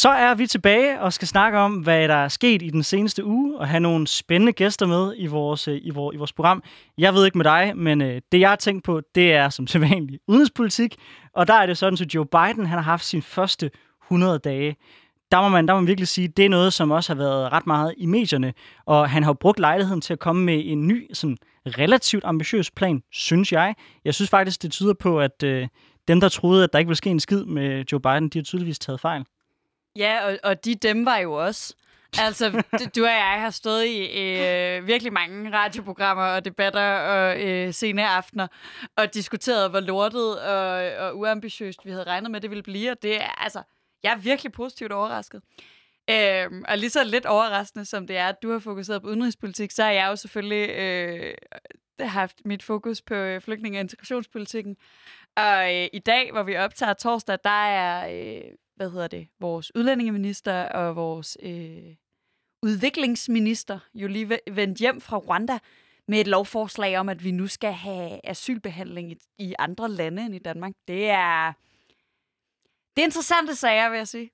Så er vi tilbage og skal snakke om, hvad der er sket i den seneste uge, og have nogle spændende gæster med i vores, øh, i vores, i vores program. Jeg ved ikke med dig, men øh, det jeg har tænkt på, det er som sædvanligt udenrigspolitik, og der er det sådan, at Joe Biden han har haft sin første 100 dage. Der må, man, der må man virkelig sige, det er noget, som også har været ret meget i medierne, og han har brugt lejligheden til at komme med en ny, sådan relativt ambitiøs plan, synes jeg. Jeg synes faktisk, det tyder på, at øh, dem, der troede, at der ikke ville ske en skid med Joe Biden, de har tydeligvis taget fejl. Ja, og, og de dem var jo også. Altså, du og jeg har stået i øh, virkelig mange radioprogrammer og debatter og øh, sene aftener og diskuteret, hvor lortet og, og uambitiøst vi havde regnet med, det ville blive. Og det er, altså, jeg er virkelig positivt overrasket. Øh, og lige så lidt overraskende, som det er, at du har fokuseret på udenrigspolitik, så har jeg jo selvfølgelig øh, haft mit fokus på øh, flygtninge- og integrationspolitikken. Og øh, i dag, hvor vi optager torsdag, der er... Øh, hvad hedder det, vores udlændingeminister og vores øh, udviklingsminister jo lige vendt hjem fra Rwanda med et lovforslag om, at vi nu skal have asylbehandling i, i andre lande end i Danmark. Det er, det er interessante sager, vil jeg sige.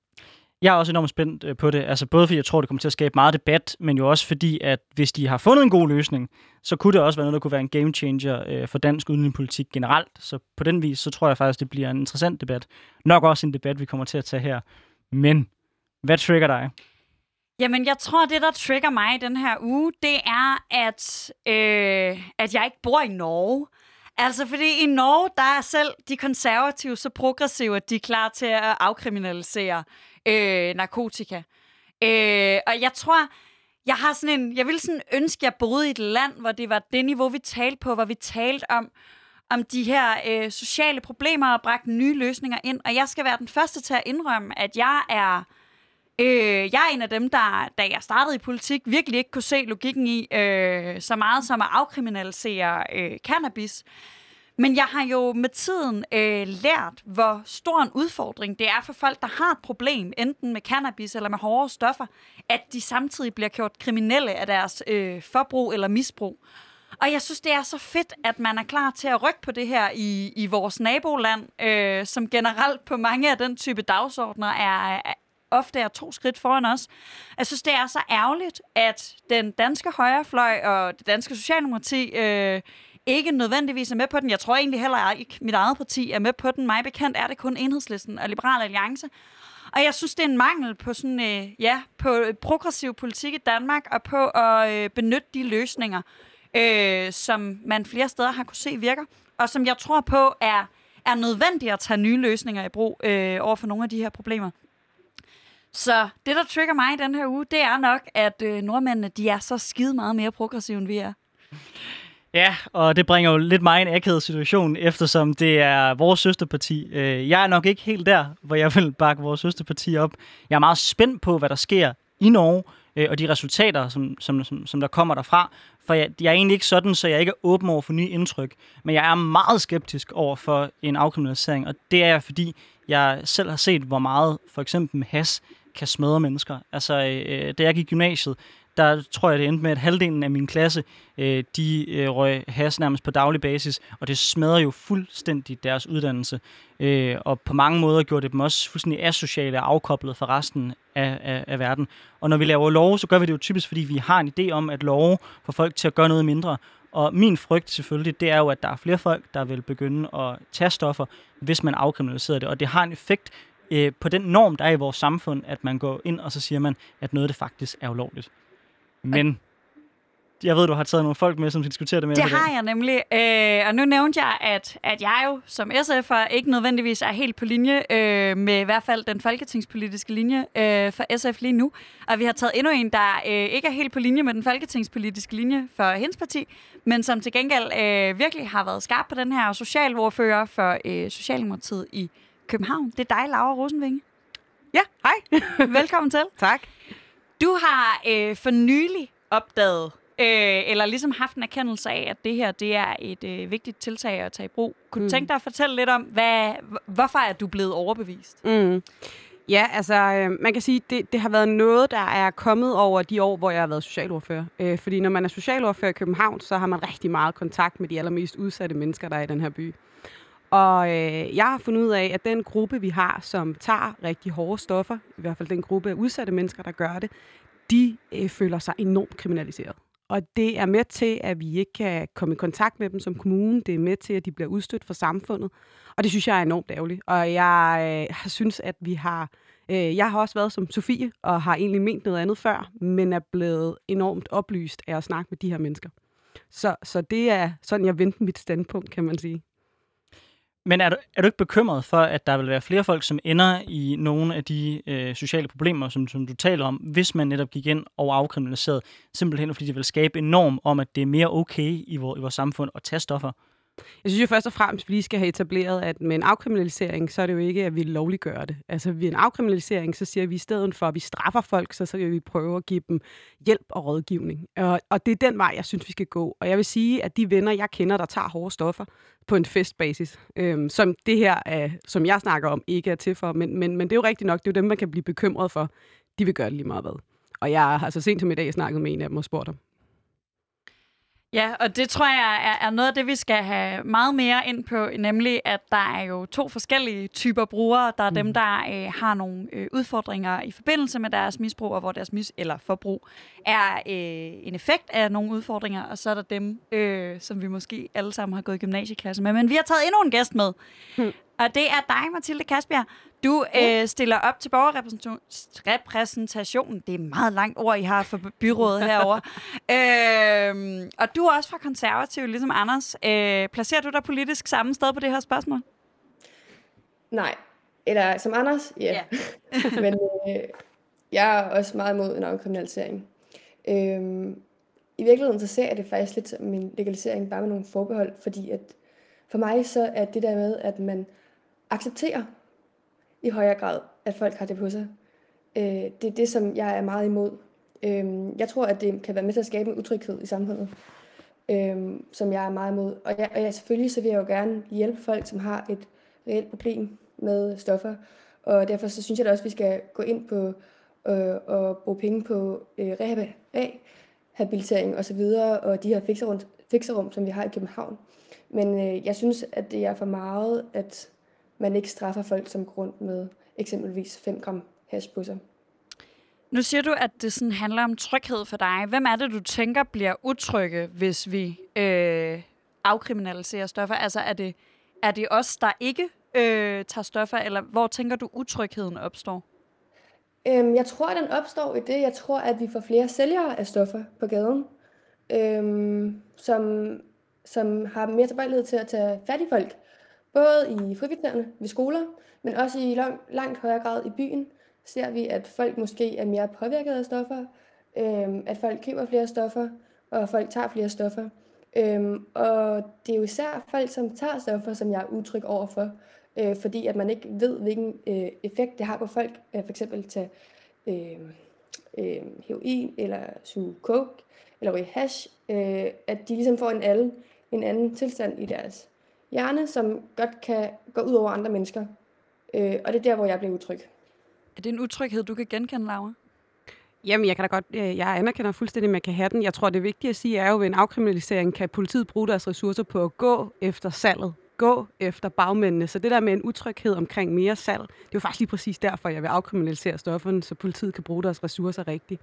Jeg er også enormt spændt øh, på det, altså både fordi jeg tror, det kommer til at skabe meget debat, men jo også fordi, at hvis de har fundet en god løsning, så kunne det også være noget, der kunne være en game changer øh, for dansk udenrigspolitik generelt. Så på den vis, så tror jeg faktisk, det bliver en interessant debat. Nok også en debat, vi kommer til at tage her. Men hvad trigger dig? Jamen, jeg tror, det, der trigger mig den her uge, det er, at, øh, at jeg ikke bor i Norge. Altså, fordi i Norge, der er selv de konservative så progressive, at de er klar til at afkriminalisere øh, narkotika. Øh, og jeg tror, jeg har sådan en, jeg ville sådan ønske, at jeg boede i et land, hvor det var det niveau, vi talte på, hvor vi talte om, om de her øh, sociale problemer og bragte nye løsninger ind. Og jeg skal være den første til at indrømme, at jeg er, øh, jeg er en af dem, der, da jeg startede i politik, virkelig ikke kunne se logikken i øh, så meget som at afkriminalisere øh, cannabis. Men jeg har jo med tiden øh, lært, hvor stor en udfordring det er for folk, der har et problem, enten med cannabis eller med hårde stoffer, at de samtidig bliver gjort kriminelle af deres øh, forbrug eller misbrug. Og jeg synes, det er så fedt, at man er klar til at rykke på det her i, i vores naboland, øh, som generelt på mange af den type dagsordner er, er ofte er to skridt foran os. Jeg synes, det er så ærgerligt, at den danske højrefløj og det danske socialdemokrati øh, ikke nødvendigvis er med på den. Jeg tror egentlig heller ikke, mit eget parti er med på den. Mig bekendt er det kun Enhedslisten og Liberal Alliance. Og jeg synes, det er en mangel på sådan, øh, ja, på øh, progressiv politik i Danmark, og på at øh, benytte de løsninger, øh, som man flere steder har kunne se virker, og som jeg tror på er, er nødvendigt at tage nye løsninger i brug øh, over for nogle af de her problemer. Så det, der trigger mig i den her uge, det er nok, at øh, nordmændene de er så skide meget mere progressive, end vi er. Ja, og det bringer jo lidt mig i en akavet situation, eftersom det er vores søsterparti. Øh, jeg er nok ikke helt der, hvor jeg vil bakke vores søsterparti op. Jeg er meget spændt på, hvad der sker i Norge, øh, og de resultater, som, som, som, som der kommer derfra. For jeg, jeg er egentlig ikke sådan, så jeg ikke er åben over for nye indtryk. Men jeg er meget skeptisk over for en afkriminalisering, og det er jeg, fordi jeg selv har set, hvor meget for eksempel has kan smadre mennesker. Altså, øh, øh, da jeg gik i gymnasiet, der tror jeg, det endte med, at halvdelen af min klasse, øh, de øh, røg has nærmest på daglig basis, og det smadrer jo fuldstændig deres uddannelse. Øh, og på mange måder gjorde det dem også fuldstændig asociale og afkoblet fra resten af, af, af verden. Og når vi laver lov, så gør vi det jo typisk, fordi vi har en idé om at love får folk til at gøre noget mindre. Og min frygt selvfølgelig, det er jo, at der er flere folk, der vil begynde at tage stoffer, hvis man afkriminaliserer det. Og det har en effekt øh, på den norm, der er i vores samfund, at man går ind, og så siger man, at noget det faktisk er ulovligt. Men jeg ved, du har taget nogle folk med, som skal diskutere det med Det har jeg nemlig. Øh, og nu nævnte jeg, at, at jeg jo som SF'er ikke nødvendigvis er helt på linje øh, med i hvert fald den folketingspolitiske linje øh, for SF lige nu. Og vi har taget endnu en, der øh, ikke er helt på linje med den folketingspolitiske linje for hendes parti, men som til gengæld øh, virkelig har været skarp på den her socialordfører for øh, Socialdemokratiet i København. Det er dig, Laura Rosenvinge. Ja, hej. Velkommen til. Tak. Du har øh, for nylig opdaget, øh, eller ligesom haft en erkendelse af, at det her det er et øh, vigtigt tiltag at tage i brug. Kunne mm. du tænke dig at fortælle lidt om, hvad, hvorfor er du blevet overbevist? Mm. Ja, altså, øh, man kan sige, det, det har været noget, der er kommet over de år, hvor jeg har været socialordfører. Øh, fordi når man er socialordfører i København, så har man rigtig meget kontakt med de allermest udsatte mennesker, der er i den her by. Og øh, jeg har fundet ud af, at den gruppe, vi har, som tager rigtig hårde stoffer, i hvert fald den gruppe af udsatte mennesker, der gør det, de øh, føler sig enormt kriminaliseret. Og det er med til, at vi ikke kan komme i kontakt med dem som kommune. Det er med til, at de bliver udstødt fra samfundet. Og det synes jeg er enormt ærgerligt. Og jeg øh, synes, at vi har... Øh, jeg har også været som Sofie, og har egentlig ment noget andet før, men er blevet enormt oplyst af at snakke med de her mennesker. Så, så det er sådan, jeg vendte mit standpunkt, kan man sige. Men er du, er du ikke bekymret for, at der vil være flere folk, som ender i nogle af de øh, sociale problemer, som, som du taler om, hvis man netop gik ind og afkriminaliserede, simpelthen fordi det vil skabe en norm om, at det er mere okay i, vores, i vores samfund at tage stoffer? Jeg synes jo først og fremmest, at vi lige skal have etableret, at med en afkriminalisering, så er det jo ikke, at vi lovliggør det. Altså ved en afkriminalisering, så siger vi i stedet for, at vi straffer folk, så, så vil vi prøve at give dem hjælp og rådgivning. Og, og det er den vej, jeg synes, vi skal gå. Og jeg vil sige, at de venner, jeg kender, der tager hårde stoffer på en festbasis, øhm, som det her, er, som jeg snakker om, ikke er til for. Men, men, men det er jo rigtigt nok, det er jo dem, man kan blive bekymret for. De vil gøre det lige meget hvad. Og jeg har så sent som i dag snakket med en af dem og spurgt ham, Ja, og det tror jeg er, er noget af det, vi skal have meget mere ind på, nemlig at der er jo to forskellige typer brugere. Der er mm. dem, der øh, har nogle øh, udfordringer i forbindelse med deres misbrug, og hvor deres mis- eller forbrug er øh, en effekt af nogle udfordringer, og så er der dem, øh, som vi måske alle sammen har gået i gymnasieklasse med. Men vi har taget endnu en gæst med, mm. Og det er dig, Mathilde Kasbjerg. Du øh, stiller op til borgerrepræsentation. Det er meget langt ord, I har for byrådet herover. øh, og du er også fra konservativ, ligesom Anders. Øh, placerer du dig politisk samme sted på det her spørgsmål? Nej. Eller som Anders? Ja. Yeah. Yeah. Men øh, jeg er også meget imod en afkriminalisering. Øh, I virkeligheden så ser jeg det faktisk lidt som en legalisering, bare med nogle forbehold, fordi at for mig så er det der med, at man accepterer i højere grad, at folk har det på sig. Øh, det er det, som jeg er meget imod. Øh, jeg tror, at det kan være med til at skabe en utryghed i samfundet, øh, som jeg er meget imod. Og, jeg, og jeg, selvfølgelig så vil jeg jo gerne hjælpe folk, som har et reelt problem med stoffer. Og derfor så synes jeg da også, at vi skal gå ind på øh, og bruge penge på øh, rehab, rehabilitering osv., og, og de her fixerum, fixerum, som vi har i København. Men øh, jeg synes, at det er for meget, at man ikke straffer folk som grund med eksempelvis 5 gram hash på sig. Nu siger du, at det sådan handler om tryghed for dig. Hvem er det, du tænker bliver utrygge, hvis vi øh, afkriminaliserer stoffer? Altså er det, er det os, der ikke øh, tager stoffer, eller hvor tænker du, utrygheden opstår? Øhm, jeg tror, at den opstår i det. Jeg tror, at vi får flere sælgere af stoffer på gaden, øhm, som, som har mere tilbøjelighed til at tage fat i folk. Både i frikvartererne ved skoler, men også i lang, langt højere grad i byen, ser vi, at folk måske er mere påvirket af stoffer, øhm, at folk køber flere stoffer, og folk tager flere stoffer. Øhm, og det er jo især folk, som tager stoffer, som jeg er utryg overfor, øh, fordi at man ikke ved, hvilken øh, effekt det har på folk, at for eksempel tage øh, øh, heroin, eller suge coke, eller ryge hash, øh, at de ligesom får en anden, en anden tilstand i deres hjerne, som godt kan gå ud over andre mennesker. Øh, og det er der, hvor jeg bliver utryg. Er det en utryghed, du kan genkende, Laura? Jamen, jeg kan da godt, øh, jeg anerkender fuldstændig, at man kan have den. Jeg tror, det vigtige at sige er jo, at ved en afkriminalisering kan politiet bruge deres ressourcer på at gå efter salget gå efter bagmændene. Så det der med en utryghed omkring mere salg, det er jo faktisk lige præcis derfor, jeg vil afkriminalisere stofferne, så politiet kan bruge deres ressourcer rigtigt.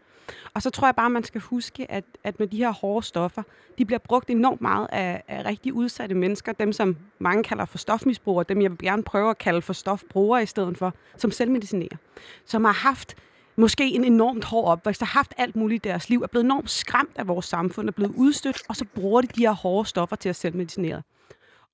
Og så tror jeg bare, man skal huske, at, at med de her hårde stoffer, de bliver brugt enormt meget af, af rigtig udsatte mennesker, dem som mange kalder for stofmisbrugere, dem jeg vil gerne prøve at kalde for stofbrugere i stedet for, som selvmedicinerer, som har haft måske en enormt hård opvækst, har haft alt muligt i deres liv, er blevet enormt skræmt af vores samfund, er blevet udstødt, og så bruger de de her hårde stoffer til at selvmedicinere.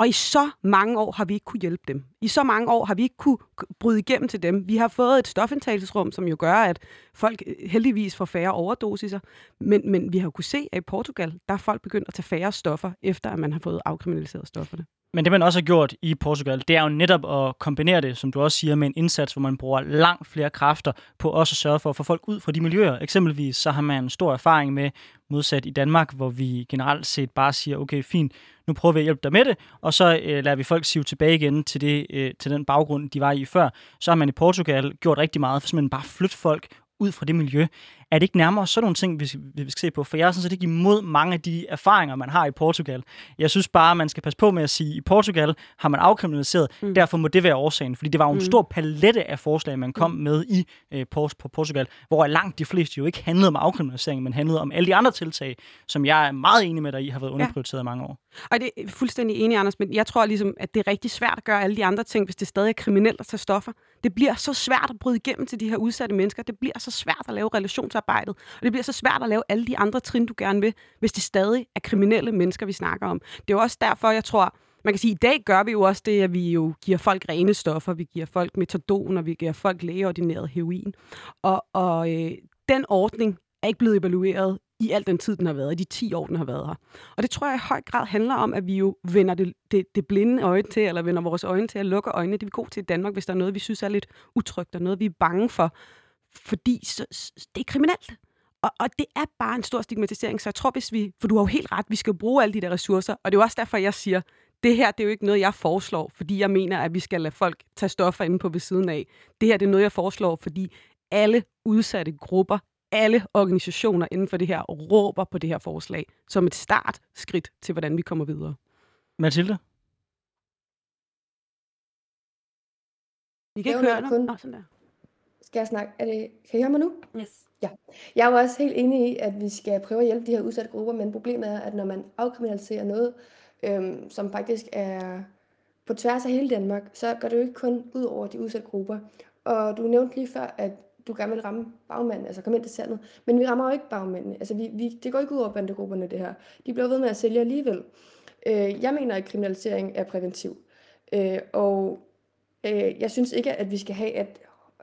Og i så mange år har vi ikke kunne hjælpe dem. I så mange år har vi ikke kunne bryde igennem til dem. Vi har fået et stofindtagelsesrum, som jo gør, at folk øh, heldigvis får færre overdosiser. Men, men vi har jo kunne se, at i Portugal, der er folk begyndt at tage færre stoffer, efter at man har fået afkriminaliseret stofferne. Men det, man også har gjort i Portugal, det er jo netop at kombinere det, som du også siger, med en indsats, hvor man bruger langt flere kræfter på også at sørge for at få folk ud fra de miljøer. Eksempelvis så har man stor erfaring med, modsat i Danmark, hvor vi generelt set bare siger, okay, fint, nu prøver vi at hjælpe dig med det, og så øh, lader vi folk sive tilbage igen til, det, øh, til den baggrund, de var i før. Så har man i Portugal gjort rigtig meget for simpelthen bare flytte folk ud fra det miljø. Er det ikke nærmere sådan nogle ting, vi skal, vi skal se på? For jeg er sådan set ikke imod mange af de erfaringer, man har i Portugal. Jeg synes bare, man skal passe på med at sige, at i Portugal har man afkriminaliseret, mm. derfor må det være årsagen. Fordi det var jo en mm. stor palette af forslag, man kom mm. med i øh, på, på Portugal, hvor langt de fleste jo ikke handlede om afkriminalisering, men handlede om alle de andre tiltag, som jeg er meget enig med dig i, har været underprioriteret ja. i mange år. Og det er fuldstændig enig, Anders, men jeg tror ligesom, at det er rigtig svært at gøre alle de andre ting, hvis det stadig er kriminelt at tage stoffer. Det bliver så svært at bryde igennem til de her udsatte mennesker. Det bliver så svært at lave relationsarbejdet. Og det bliver så svært at lave alle de andre trin, du gerne vil, hvis det stadig er kriminelle mennesker, vi snakker om. Det er jo også derfor, jeg tror, man kan sige, at i dag gør vi jo også det, at vi jo giver folk rene stoffer, vi giver folk metadon, og vi giver folk lægeordineret heroin. Og, og øh, den ordning er ikke blevet evalueret i al den tid, den har været, i de 10 år, den har været her. Og det tror jeg i høj grad handler om, at vi jo vender det, det, det blinde øje til, eller vender vores øjne til at lukke øjnene. Det er vi gode til i Danmark, hvis der er noget, vi synes er lidt utrygt, og noget, vi er bange for. Fordi så, det er kriminelt. Og, og det er bare en stor stigmatisering, så jeg tror, hvis vi, for du har jo helt ret, vi skal bruge alle de der ressourcer, og det er jo også derfor, jeg siger, det her det er jo ikke noget, jeg foreslår, fordi jeg mener, at vi skal lade folk tage stoffer inde på ved siden af. Det her det er noget, jeg foreslår, fordi alle udsatte grupper alle organisationer inden for det her råber på det her forslag som et startskridt til, hvordan vi kommer videre. Mathilde? Vi kan ikke høre kun... Nå, sådan der. Skal jeg snakke? Er det... Kan I høre mig nu? Yes. Ja. Jeg er jo også helt enig i, at vi skal prøve at hjælpe de her udsatte grupper, men problemet er, at når man afkriminaliserer noget, øhm, som faktisk er på tværs af hele Danmark, så gør det jo ikke kun ud over de udsatte grupper. Og du nævnte lige før, at du gerne vil ramme bagmanden, altså komme ind til sandet. Men vi rammer jo ikke bagmændene. Altså, vi, vi, det går ikke ud over bandegrupperne, det her. De bliver ved med at sælge alligevel. Øh, jeg mener, at kriminalisering er præventiv. Øh, og øh, jeg synes ikke, at vi skal have, at,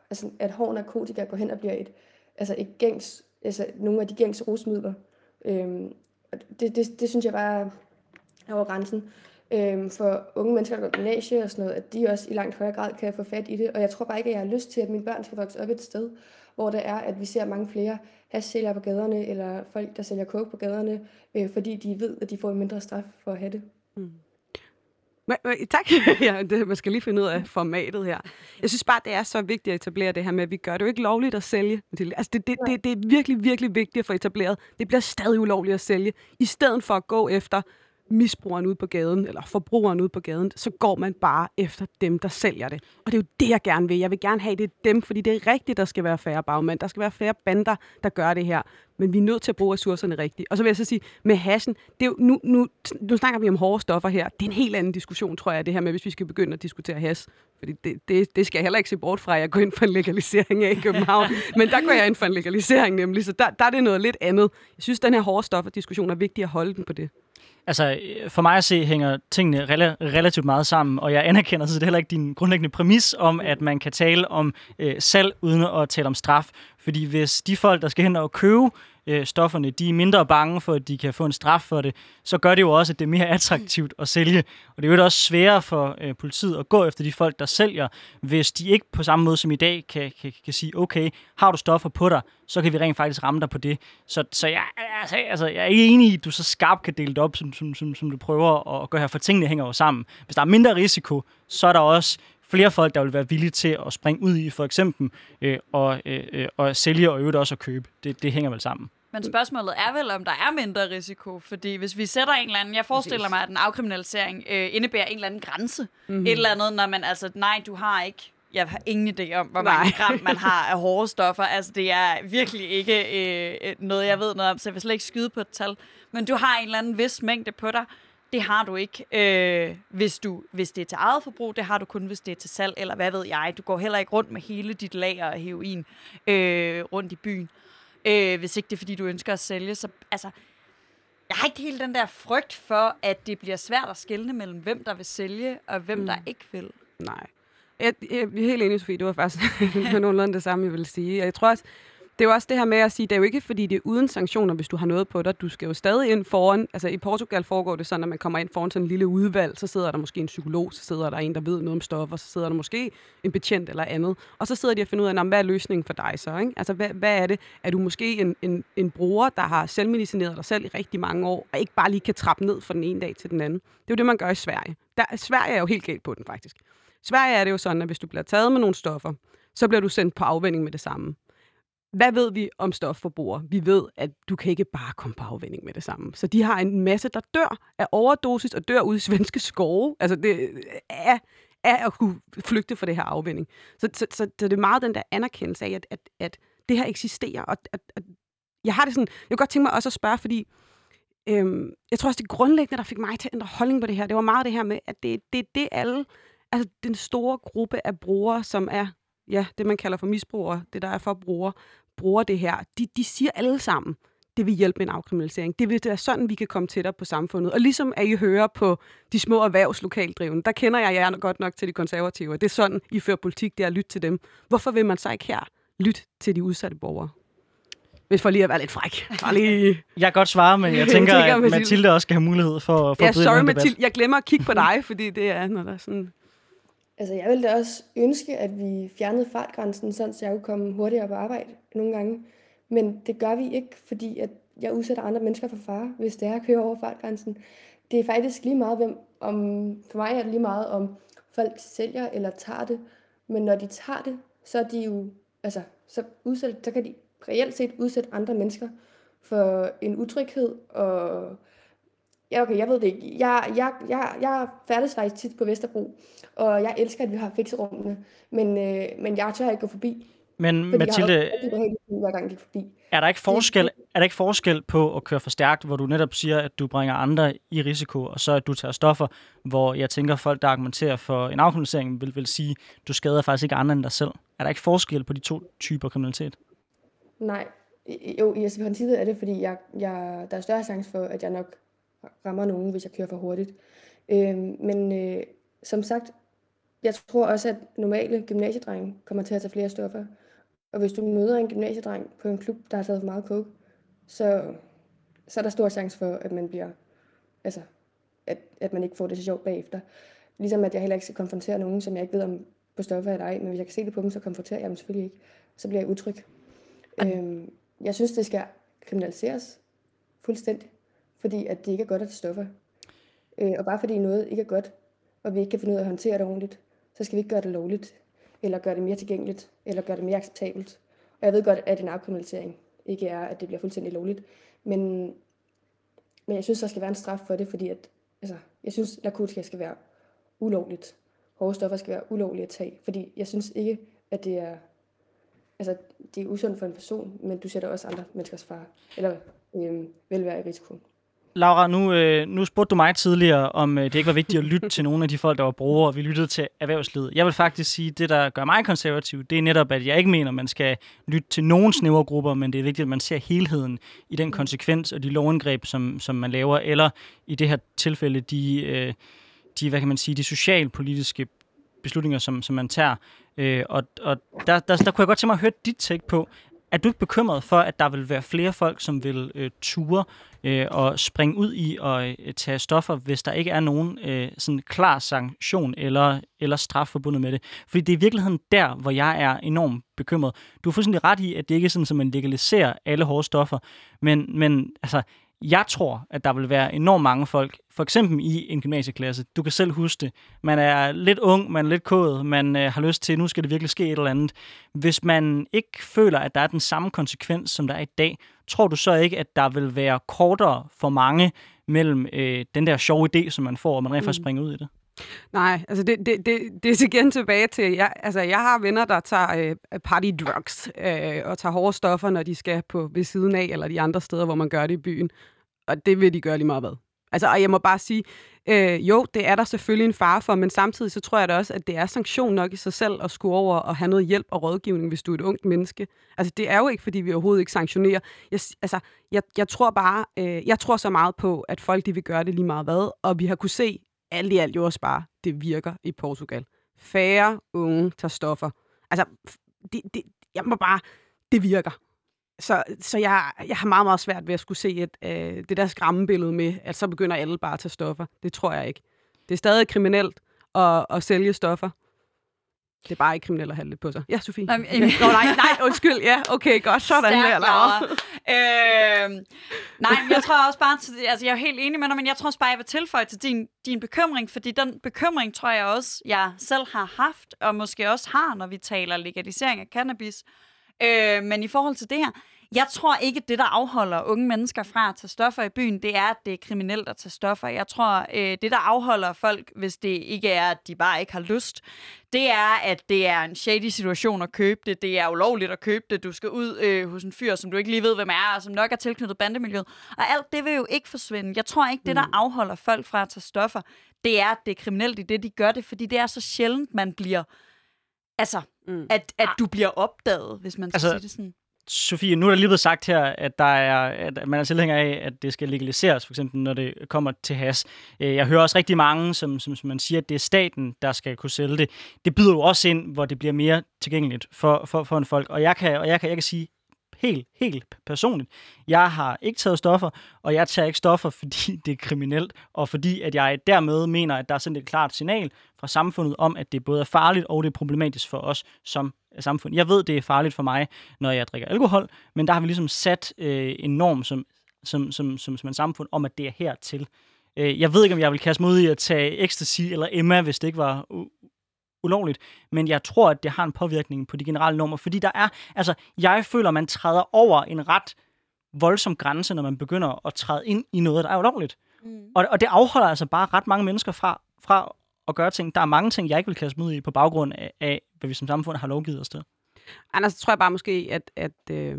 altså, at hård narkotika går hen og bliver et, altså et gængs, altså nogle af de gængs rusmidler. Øh, det, det, det synes jeg bare er over grænsen øhm, for unge mennesker, der går gymnasie og sådan noget, at de også i langt højere grad kan få fat i det. Og jeg tror bare ikke, at jeg har lyst til, at mine børn skal vokse op et sted, hvor det er, at vi ser mange flere hashsælgere på gaderne, eller folk, der sælger coke på gaderne, øh, fordi de ved, at de får en mindre straf for at have det. Mm. Tak. ja, det, man skal lige finde ud af formatet her. Jeg synes bare, det er så vigtigt at etablere det her med, at vi gør det jo ikke lovligt at sælge. Altså, det, det, det, det er virkelig, virkelig vigtigt at få etableret. Det bliver stadig ulovligt at sælge. I stedet for at gå efter misbrugeren ud på gaden, eller forbrugeren ud på gaden, så går man bare efter dem, der sælger det. Og det er jo det, jeg gerne vil. Jeg vil gerne have det dem, fordi det er rigtigt, der skal være færre bagmænd. Der skal være færre bander, der gør det her. Men vi er nødt til at bruge ressourcerne rigtigt. Og så vil jeg så sige, med hashen, det er jo, nu, nu, nu snakker vi om hårde stoffer her. Det er en helt anden diskussion, tror jeg, det her med, hvis vi skal begynde at diskutere hash. Fordi det, det, det skal jeg heller ikke se bort fra, at jeg går ind for en legalisering af i København. Men der går jeg ind for en legalisering nemlig, så der, der er det noget lidt andet. Jeg synes, den her hårde stoffer diskussion er vigtig at holde den på det. Altså, for mig at se hænger tingene rela- relativt meget sammen, og jeg anerkender så det heller ikke din grundlæggende præmis om, at man kan tale om øh, salg uden at tale om straf. Fordi hvis de folk, der skal hen og købe øh, stofferne, de er mindre bange for, at de kan få en straf for det, så gør det jo også, at det er mere attraktivt at sælge. Og det er jo også sværere for øh, politiet at gå efter de folk, der sælger, hvis de ikke på samme måde som i dag kan, kan, kan sige, okay, har du stoffer på dig, så kan vi rent faktisk ramme dig på det. Så, så jeg, altså, altså, jeg er ikke enig i, at du så skarpt kan dele det op, som, som, som, som du prøver at gøre her, for tingene hænger jo sammen. Hvis der er mindre risiko, så er der også flere folk, der vil være villige til at springe ud i, for eksempel, øh, og, øh, øh og sælge og øvrigt også at købe. Det, det hænger vel sammen. Men spørgsmålet er vel, om der er mindre risiko, fordi hvis vi sætter en eller anden, jeg forestiller mig, at en afkriminalisering øh, indebærer en eller anden grænse. Mm-hmm. Et eller andet, når man altså, nej, du har ikke jeg har ingen idé om, hvor mange gram man har af hårde stoffer. Altså, det er virkelig ikke øh, noget, jeg ved noget om, så jeg vil slet ikke skyde på et tal. Men du har en eller anden vis mængde på dig. Det har du ikke, øh, hvis, du, hvis det er til eget forbrug. Det har du kun, hvis det er til salg, eller hvad ved jeg. Du går heller ikke rundt med hele dit lager af heroin øh, rundt i byen øh, hvis ikke det er, fordi du ønsker at sælge. Så altså, jeg har ikke helt den der frygt for, at det bliver svært at skelne mellem, hvem der vil sælge, og hvem mm. der ikke vil. Nej. Jeg, jeg, jeg er helt enig, Sofie. Det var faktisk nogenlunde det samme, jeg ville sige. Jeg tror også, det er jo også det her med at sige, det er jo ikke fordi, det er uden sanktioner, hvis du har noget på dig. Du skal jo stadig ind foran, altså i Portugal foregår det sådan, at man kommer ind foran sådan en lille udvalg, så sidder der måske en psykolog, så sidder der en, der ved noget om stoffer, så sidder der måske en betjent eller andet. Og så sidder de og finder ud af, hvad er løsningen for dig så? Ikke? Altså hvad, hvad er det? Er du måske en, en, en bruger, der har selvmedicineret dig selv i rigtig mange år, og ikke bare lige kan trappe ned fra den ene dag til den anden? Det er jo det, man gør i Sverige. Der, Sverige er jo helt galt på den faktisk. Sverige er det jo sådan, at hvis du bliver taget med nogle stoffer, så bliver du sendt på afvænding med det samme hvad ved vi om stofforbrugere? Vi ved, at du kan ikke bare komme på afvinding med det samme. Så de har en masse, der dør af overdosis og dør ude i svenske skove. Altså det er, er at kunne flygte fra det her afvinding. Så, så, så, så det er meget den der anerkendelse af, at, at, at det her eksisterer. Og at, at, jeg har det sådan, jeg kunne godt tænke mig også at spørge, fordi øhm, jeg tror også, det grundlæggende, der fik mig til at ændre holdning på det her, det var meget det her med, at det er det, det alle, altså den store gruppe af brugere, som er ja, det man kalder for misbrugere, det der er for brugere, bruger det her, de, de siger alle sammen, det vil hjælpe med en afkriminalisering. Det vil være sådan, vi kan komme tættere på samfundet. Og ligesom at I hører på de små erhvervslokaldrivende, der kender jeg jer godt nok til de konservative. Det er sådan, I fører politik, det er at lytte til dem. Hvorfor vil man så ikke her lytte til de udsatte borgere? Hvis for lige at være lidt fræk. Bare lige... Jeg kan godt svare, men jeg tænker, at Mathilde også skal have mulighed for, for ja, at sorry, Mathilde. Jeg glemmer at kigge på dig, fordi det er, når der er sådan... Altså, jeg ville da også ønske, at vi fjernede fartgrænsen, sådan så jeg kunne komme hurtigere på arbejde nogle gange. Men det gør vi ikke, fordi at jeg udsætter andre mennesker for fare, hvis det er at køre over fartgrænsen. Det er faktisk lige meget, hvem, om, for mig er det lige meget, om folk sælger eller tager det. Men når de tager det, så er de jo, altså, så, udsæt, så kan de reelt set udsætte andre mennesker for en utryghed og Ja, okay, jeg ved det ikke. Jeg, jeg, jeg, jeg færdes faktisk tit på Vesterbro, og jeg elsker, at vi har fikserummene, men, øh, men jeg tør ikke gå forbi. Men Mathilde, jeg har hver gang jeg gik forbi. Er der, ikke forskel, er der ikke forskel på at køre for stærkt, hvor du netop siger, at du bringer andre i risiko, og så at du tager stoffer, hvor jeg tænker, folk, der argumenterer for en afkriminalisering, vil, vil sige, at du skader faktisk ikke andre end dig selv. Er der ikke forskel på de to typer kriminalitet? Nej. Jo, i princippet er det, fordi jeg, jeg, der er større chance for, at jeg nok rammer nogen, hvis jeg kører for hurtigt. Øh, men øh, som sagt, jeg tror også, at normale gymnasiedrenge kommer til at tage flere stoffer. Og hvis du møder en gymnasiedreng på en klub, der har taget for meget coke, så, så er der stor chance for, at man bliver, altså, at, at man ikke får det så sjovt bagefter. Ligesom at jeg heller ikke skal konfrontere nogen, som jeg ikke ved om på stoffer eller ej, men hvis jeg kan se det på dem, så konfronterer jeg dem selvfølgelig ikke. Så bliver jeg utryg. Øhm, jeg synes, det skal kriminaliseres fuldstændig fordi at det ikke er godt at stoffer. Øh, og bare fordi noget ikke er godt, og vi ikke kan finde ud af at håndtere det ordentligt, så skal vi ikke gøre det lovligt, eller gøre det mere tilgængeligt, eller gøre det mere acceptabelt. Og jeg ved godt, at en afkriminalisering ikke er, at det bliver fuldstændig lovligt, men, men jeg synes, der skal være en straf for det, fordi at, altså, jeg synes, narkotika skal være ulovligt. Hårde stoffer skal være ulovlige at tage, fordi jeg synes ikke, at det er, altså, det er usundt for en person, men du sætter også andre menneskers far, eller øhm, velvære i risiko. Laura, nu, øh, nu spurgte du mig tidligere, om øh, det ikke var vigtigt at lytte til nogle af de folk, der var brugere, og vi lyttede til erhvervslivet. Jeg vil faktisk sige, at det, der gør mig konservativ, det er netop, at jeg ikke mener, at man skal lytte til nogen snævre grupper, men det er vigtigt, at man ser helheden i den konsekvens og de lovindgreb, som, som man laver, eller i det her tilfælde, de, øh, de hvad kan man sige, de socialpolitiske beslutninger, som, som man tager. Øh, og og der, der, der kunne jeg godt tænke mig at høre dit take på, er du ikke bekymret for, at der vil være flere folk, som vil øh, ture øh, og springe ud i og øh, tage stoffer, hvis der ikke er nogen øh, sådan klar sanktion eller, eller straf forbundet med det? Fordi det er i virkeligheden der, hvor jeg er enormt bekymret. Du har fuldstændig ret i, at det ikke er sådan, at man legaliserer alle hårde stoffer, men, men altså, jeg tror, at der vil være enormt mange folk, for eksempel i en gymnasieklasse. Du kan selv huske det. Man er lidt ung, man er lidt kodet, man øh, har lyst til, nu skal det virkelig ske et eller andet. Hvis man ikke føler, at der er den samme konsekvens, som der er i dag, tror du så ikke, at der vil være kortere for mange mellem øh, den der sjove idé, som man får, og man rent faktisk mm. springer ud i det? Nej, altså det, det, det, det er igen tilbage til, jeg, altså jeg har venner, der tager øh, party drugs øh, og tager hårde stoffer, når de skal på ved siden af, eller de andre steder, hvor man gør det i byen. Og det vil de gøre lige meget hvad. Altså, og jeg må bare sige, øh, jo, det er der selvfølgelig en fare for, men samtidig så tror jeg da også, at det er sanktion nok i sig selv at skulle over og have noget hjælp og rådgivning, hvis du er et ungt menneske. Altså, det er jo ikke, fordi vi overhovedet ikke sanktionerer. Jeg, altså, jeg, jeg tror bare, øh, jeg tror så meget på, at folk de vil gøre det lige meget hvad, og vi har kunne se alt i alt jo også bare, det virker i Portugal. Færre unge tager stoffer. Altså, det, det, jeg må bare, det virker. Så, så jeg, jeg har meget, meget svært ved at skulle se et, øh, det der skræmmebillede med, at så begynder alle bare at tage stoffer. Det tror jeg ikke. Det er stadig kriminelt at, at sælge stoffer. Det er bare ikke kriminelt at have det på sig. Ja, Sofie. Nej, men, Nå, nej, nej, undskyld. Ja, okay, godt. Sådan der, Laura. øh, nej, men jeg tror også bare, altså jeg er helt enig med dig, men jeg tror også bare, jeg vil tilføje til din, din bekymring, fordi den bekymring tror jeg også, jeg selv har haft, og måske også har, når vi taler legalisering af cannabis. Øh, men i forhold til det her, jeg tror ikke, det, der afholder unge mennesker fra at tage stoffer i byen, det er, at det er kriminelt at tage stoffer. Jeg tror, øh, det, der afholder folk, hvis det ikke er, at de bare ikke har lyst, det er, at det er en shady situation at købe det. Det er ulovligt at købe det. Du skal ud øh, hos en fyr, som du ikke lige ved, hvem er, og som nok er tilknyttet bandemiljøet. Og alt det vil jo ikke forsvinde. Jeg tror ikke, det, der mm. afholder folk fra at tage stoffer, det er, at det er kriminelt i det, de gør det, fordi det er så sjældent, man bliver... Altså, mm. at, at du bliver opdaget, hvis man skal altså, sige det sådan. Sofie, nu er der lige blevet sagt her, at, der er, at man er tilhænger af, at det skal legaliseres, for eksempel når det kommer til has. Øh, jeg hører også rigtig mange, som, som, som man siger, at det er staten, der skal kunne sælge det. Det byder jo også ind, hvor det bliver mere tilgængeligt for, for, for en folk. Og jeg kan, og jeg kan, jeg kan sige helt, helt personligt, jeg har ikke taget stoffer, og jeg tager ikke stoffer, fordi det er kriminelt, og fordi at jeg dermed mener, at der er sendt et klart signal fra samfundet om, at det både er farligt og det er problematisk for os som samfund. Jeg ved, det er farligt for mig, når jeg drikker alkohol, men der har vi ligesom sat øh, en norm som, som, som, som, som en samfund om, at det er hertil. Øh, jeg ved ikke, om jeg vil kaste mod i at tage ecstasy eller Emma, hvis det ikke var ulovligt, men jeg tror, at det har en påvirkning på de generelle normer, fordi der er, altså, jeg føler, man træder over en ret voldsom grænse, når man begynder at træde ind i noget, der er ulovligt. Mm. Og, og det afholder altså bare ret mange mennesker fra, fra at gøre ting. Der er mange ting, jeg ikke vil kaste mig ud i på baggrund af, af hvad vi som samfund har lovgivet os til. Anders, tror jeg bare måske, at, at øh,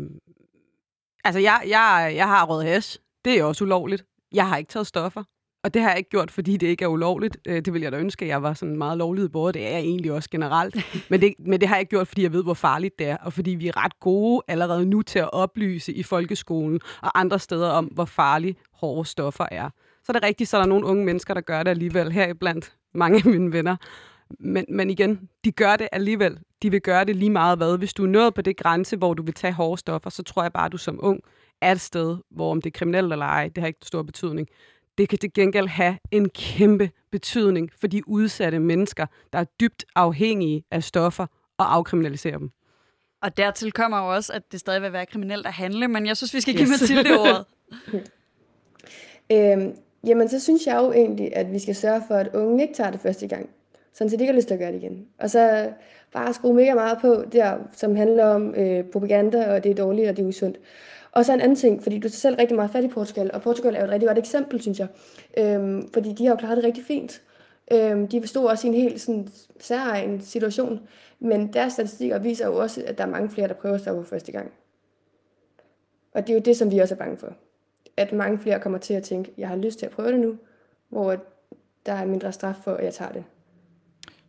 altså jeg, jeg, jeg har rød hash. Det er også ulovligt. Jeg har ikke taget stoffer. Og det har jeg ikke gjort, fordi det ikke er ulovligt. Øh, det vil jeg da ønske, at jeg var sådan meget lovlig både. Det er jeg egentlig også generelt. Men det, men det har jeg ikke gjort, fordi jeg ved, hvor farligt det er. Og fordi vi er ret gode allerede nu til at oplyse i folkeskolen og andre steder om, hvor farlige hårde stoffer er. Så er det rigtigt, så er der nogle unge mennesker, der gør det alligevel. Her blandt mange af mine venner. Men, men igen, de gør det alligevel. De vil gøre det lige meget hvad. Hvis du er nået på det grænse, hvor du vil tage hårde stoffer, så tror jeg bare, at du som ung er et sted, hvor om det er kriminelt eller ej, det har ikke stor betydning det kan til gengæld have en kæmpe betydning for de udsatte mennesker, der er dybt afhængige af stoffer og afkriminalisere dem. Og dertil kommer jo også, at det stadig vil være kriminelt at handle, men jeg synes, vi skal give yes. Mathilde ordet. øhm, jamen, så synes jeg jo egentlig, at vi skal sørge for, at unge ikke tager det første gang, sådan så de ikke har lyst til at gøre det igen. Og så bare skrue mega meget på der, som handler om øh, propaganda, og det er dårligt, og det er usundt. Og så en anden ting, fordi du er selv rigtig meget fat i Portugal, og Portugal er jo et rigtig godt eksempel, synes jeg. Øhm, fordi de har jo klaret det rigtig fint. Øhm, de stod også i en helt sådan, særegen situation, men deres statistikker viser jo også, at der er mange flere, der prøver at stoppe for første gang. Og det er jo det, som vi også er bange for. At mange flere kommer til at tænke, jeg har lyst til at prøve det nu, hvor der er mindre straf for, at jeg tager det.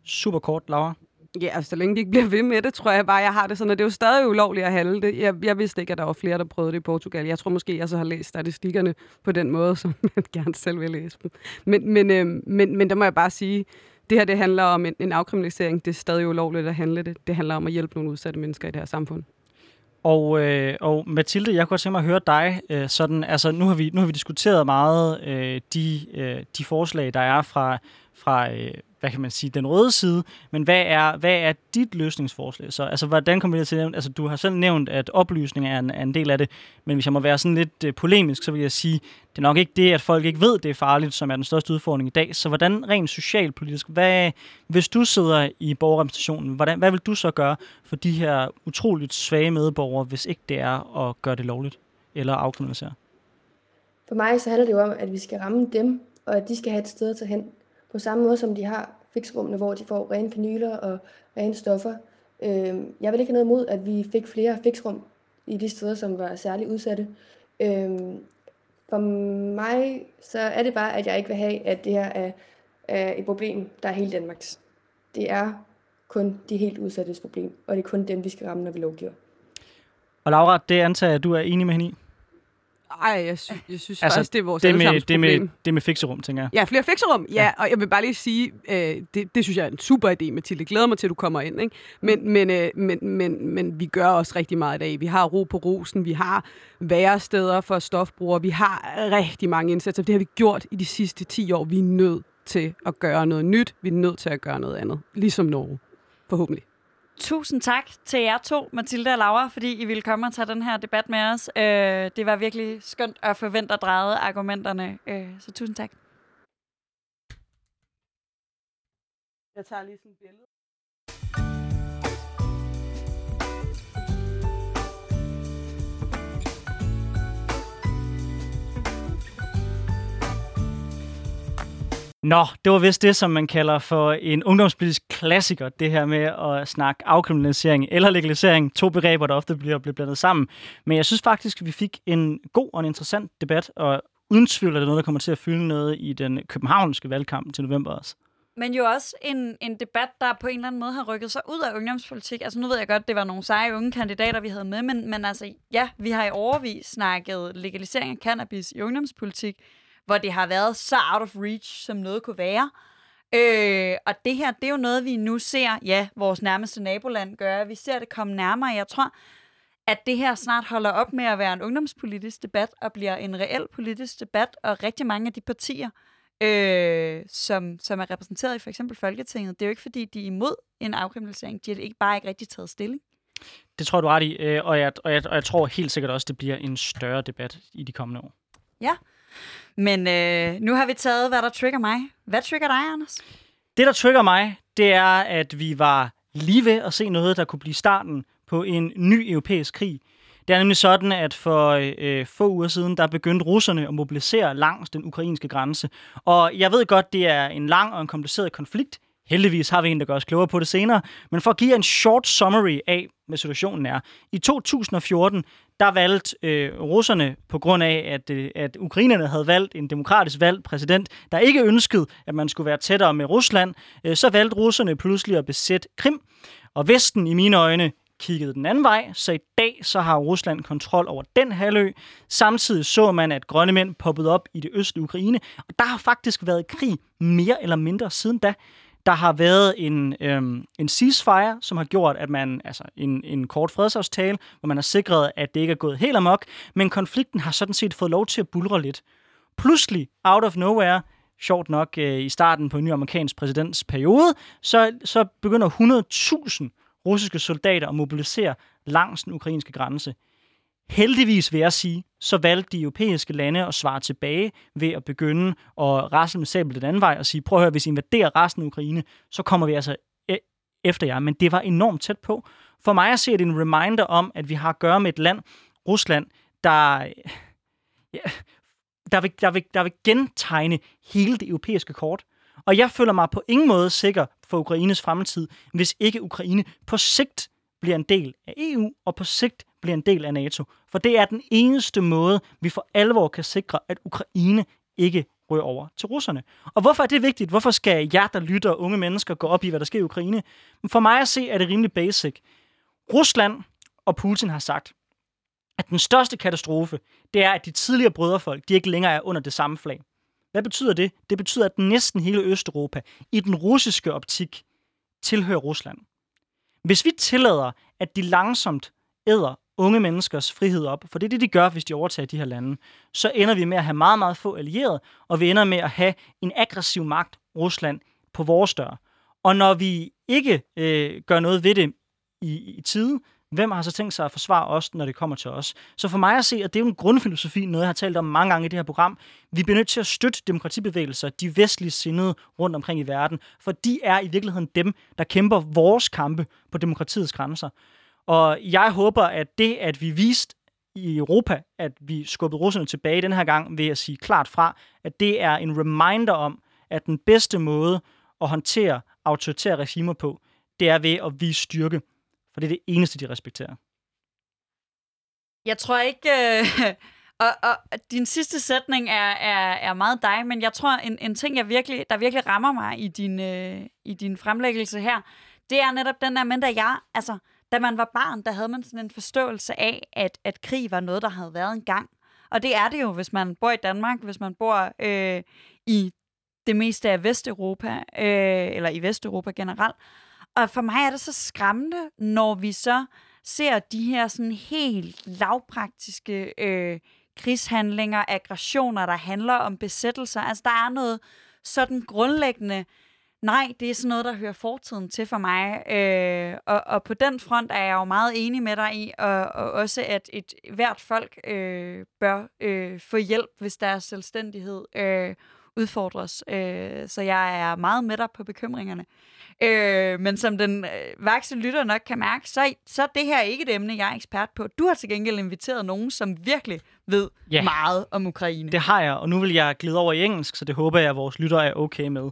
Super kort, Laura. Ja, altså, så længe de ikke bliver ved med det, tror jeg bare, jeg har det sådan, at det er jo stadig ulovligt at handle det. Jeg, jeg vidste ikke, at der var flere, der prøvede det i Portugal. Jeg tror måske, jeg så har læst statistikkerne på den måde, som man gerne selv vil læse dem. Men, men, øh, men, men der må jeg bare sige, det her det handler om en, en afkriminalisering. Det er stadig ulovligt at handle det. Det handler om at hjælpe nogle udsatte mennesker i det her samfund. Og, øh, og Mathilde, jeg kunne godt tænke mig at høre dig. Øh, sådan, altså, nu, har vi, nu har vi diskuteret meget øh, de, øh, de forslag, der er fra, fra øh, hvad kan man sige, den røde side, men hvad er, hvad er dit løsningsforslag så? Altså, hvordan kommer vi til at Altså, du har selv nævnt, at oplysning er en, er en del af det, men hvis jeg må være sådan lidt øh, polemisk, så vil jeg sige, det er nok ikke det, at folk ikke ved, det er farligt, som er den største udfordring i dag. Så hvordan rent socialpolitisk, hvad, hvis du sidder i borgerrepræsentationen, hvordan, hvad vil du så gøre for de her utroligt svage medborgere, hvis ikke det er at gøre det lovligt eller afkriminalisere? For mig så handler det jo om, at vi skal ramme dem, og at de skal have et sted at tage hen på samme måde som de har fixrummene, hvor de får rene kanyler og rene stoffer. Øh, jeg vil ikke have noget imod, at vi fik flere fixrum i de steder, som var særligt udsatte. Øh, for mig så er det bare, at jeg ikke vil have, at det her er, er et problem, der er hele Danmarks. Det er kun de helt udsattes problem, og det er kun dem, vi skal ramme, når vi lovgiver. Og Laura, det antager jeg, at du er enig med hende i? Ej, jeg, sy- jeg synes altså, faktisk, det er vores det med, det med, det med fikserum, tænker jeg. Ja, flere fikserum. Ja, ja. og jeg vil bare lige sige, øh, det, det synes jeg er en super idé, Mathilde. Glæder mig til, at du kommer ind. Ikke? Men, men, øh, men, men, men vi gør også rigtig meget i dag. Vi har ro på rosen, vi har væresteder for stofbrugere, vi har rigtig mange indsatser. Det har vi gjort i de sidste 10 år. Vi er nødt til at gøre noget nyt. Vi er nødt til at gøre noget andet. Ligesom Norge. Forhåbentlig. Tusind tak til jer to, Mathilde og Laura, fordi I ville komme og tage den her debat med os. Øh, det var virkelig skønt at forvente at dreje argumenterne. Øh, så tusind tak. Jeg tager lige sådan et billede. Nå, det var vist det, som man kalder for en ungdomspolitisk klassiker, det her med at snakke afkriminalisering eller legalisering. To begreber, der ofte bliver, bliver blandet sammen. Men jeg synes faktisk, at vi fik en god og en interessant debat, og uden tvivl er det noget, der kommer til at fylde noget i den københavnske valgkamp til november også. Men jo også en, en debat, der på en eller anden måde har rykket sig ud af ungdomspolitik. Altså nu ved jeg godt, det var nogle seje unge kandidater, vi havde med, men, men altså ja, vi har i overvis snakket legalisering af cannabis i ungdomspolitik, hvor det har været så out of reach, som noget kunne være. Øh, og det her, det er jo noget, vi nu ser, ja, vores nærmeste naboland gøre. Vi ser det komme nærmere. Jeg tror, at det her snart holder op med at være en ungdomspolitisk debat og bliver en reel politisk debat, og rigtig mange af de partier, øh, som, som er repræsenteret i for eksempel Folketinget, det er jo ikke fordi, de er imod en afkriminalisering. De har ikke bare ikke rigtig taget stilling. Det tror jeg, du ret i, øh, og jeg, og, jeg, og jeg tror helt sikkert også, det bliver en større debat i de kommende år. Ja, men øh, nu har vi taget, hvad der trigger mig. Hvad trigger dig, Anders? Det, der trigger mig, det er, at vi var lige ved at se noget, der kunne blive starten på en ny europæisk krig. Det er nemlig sådan, at for øh, få uger siden, der begyndte russerne at mobilisere langs den ukrainske grænse. Og jeg ved godt, det er en lang og en kompliceret konflikt. Heldigvis har vi en, der gør os klogere på det senere. Men for at give en short summary af, hvad situationen er. I 2014, der valgte øh, russerne, på grund af, at, øh, at ukrainerne havde valgt en demokratisk valgt præsident, der ikke ønskede, at man skulle være tættere med Rusland, øh, så valgte russerne pludselig at besætte Krim. Og Vesten, i mine øjne, kiggede den anden vej, så i dag så har Rusland kontrol over den halvø. Samtidig så man, at grønne mænd poppede op i det østlige Ukraine, og der har faktisk været krig mere eller mindre siden da. Der har været en, øhm, en ceasefire, som har gjort, at man, altså en, en kort fredsaftale, hvor man har sikret, at det ikke er gået helt amok, men konflikten har sådan set fået lov til at bulre lidt. Pludselig, out of nowhere, sjovt nok øh, i starten på en ny amerikansk præsidents periode, så, så begynder 100.000 russiske soldater at mobilisere langs den ukrainske grænse. Heldigvis vil jeg sige, så valgte de europæiske lande at svare tilbage ved at begynde at rasle med sabel den anden vej og sige, prøv at høre, hvis I invaderer resten af Ukraine, så kommer vi altså e-, efter jer. Men det var enormt tæt på. For mig at se det en reminder om, at vi har at gøre med et land, Rusland, der, ja, der, vil, der, vil, der vil gentegne hele det europæiske kort. Og jeg føler mig på ingen måde sikker for Ukraines fremtid, hvis ikke Ukraine på sigt bliver en del af EU, og på sigt bliver en del af NATO. For det er den eneste måde, vi for alvor kan sikre, at Ukraine ikke ryger over til russerne. Og hvorfor er det vigtigt? Hvorfor skal jer, der lytter, unge mennesker, gå op i, hvad der sker i Ukraine? For mig at se, er det rimelig basic. Rusland og Putin har sagt, at den største katastrofe, det er, at de tidligere brødrefolk, de ikke længere er under det samme flag. Hvad betyder det? Det betyder, at næsten hele Østeuropa i den russiske optik tilhører Rusland. Hvis vi tillader, at de langsomt æder unge menneskers frihed op, for det er det, de gør, hvis de overtager de her lande, så ender vi med at have meget, meget få allierede, og vi ender med at have en aggressiv magt, Rusland, på vores dør. Og når vi ikke øh, gør noget ved det i, i tide, hvem har så tænkt sig at forsvare os, når det kommer til os? Så for mig at se, at det er jo en grundfilosofi, noget jeg har talt om mange gange i det her program. Vi bliver nødt til at støtte demokratibevægelser, de vestlige sindede rundt omkring i verden, for de er i virkeligheden dem, der kæmper vores kampe på demokratiets grænser. Og jeg håber, at det, at vi viste i Europa, at vi skubbede russerne tilbage den her gang ved at sige klart fra, at det er en reminder om, at den bedste måde at håndtere autoritære regimer på, det er ved at vise styrke. For det er det eneste, de respekterer. Jeg tror ikke... Øh, og, og din sidste sætning er, er, er meget dig, men jeg tror, en, en ting, jeg virkelig, der virkelig rammer mig i din, øh, i din fremlæggelse her, det er netop den der, men da jeg, altså, da man var barn, der havde man sådan en forståelse af, at, at krig var noget, der havde været en gang. Og det er det jo, hvis man bor i Danmark, hvis man bor øh, i det meste af Vesteuropa, øh, eller i Vesteuropa generelt. Og for mig er det så skræmmende, når vi så ser de her sådan helt lavpraktiske øh, krigshandlinger, aggressioner, der handler om besættelser. Altså, der er noget sådan grundlæggende Nej, det er sådan noget, der hører fortiden til for mig. Øh, og, og på den front er jeg jo meget enig med dig i, og, og også at et hvert folk øh, bør øh, få hjælp, hvis deres selvstændighed øh, udfordres. Øh, så jeg er meget med dig på bekymringerne. Øh, men som den øh, vakse lytter nok kan mærke, så, så er det her ikke et emne, jeg er ekspert på. Du har til gengæld inviteret nogen, som virkelig ved yeah. meget om Ukraine. Det har jeg, og nu vil jeg glide over i engelsk, så det håber jeg, at vores lyttere er okay med.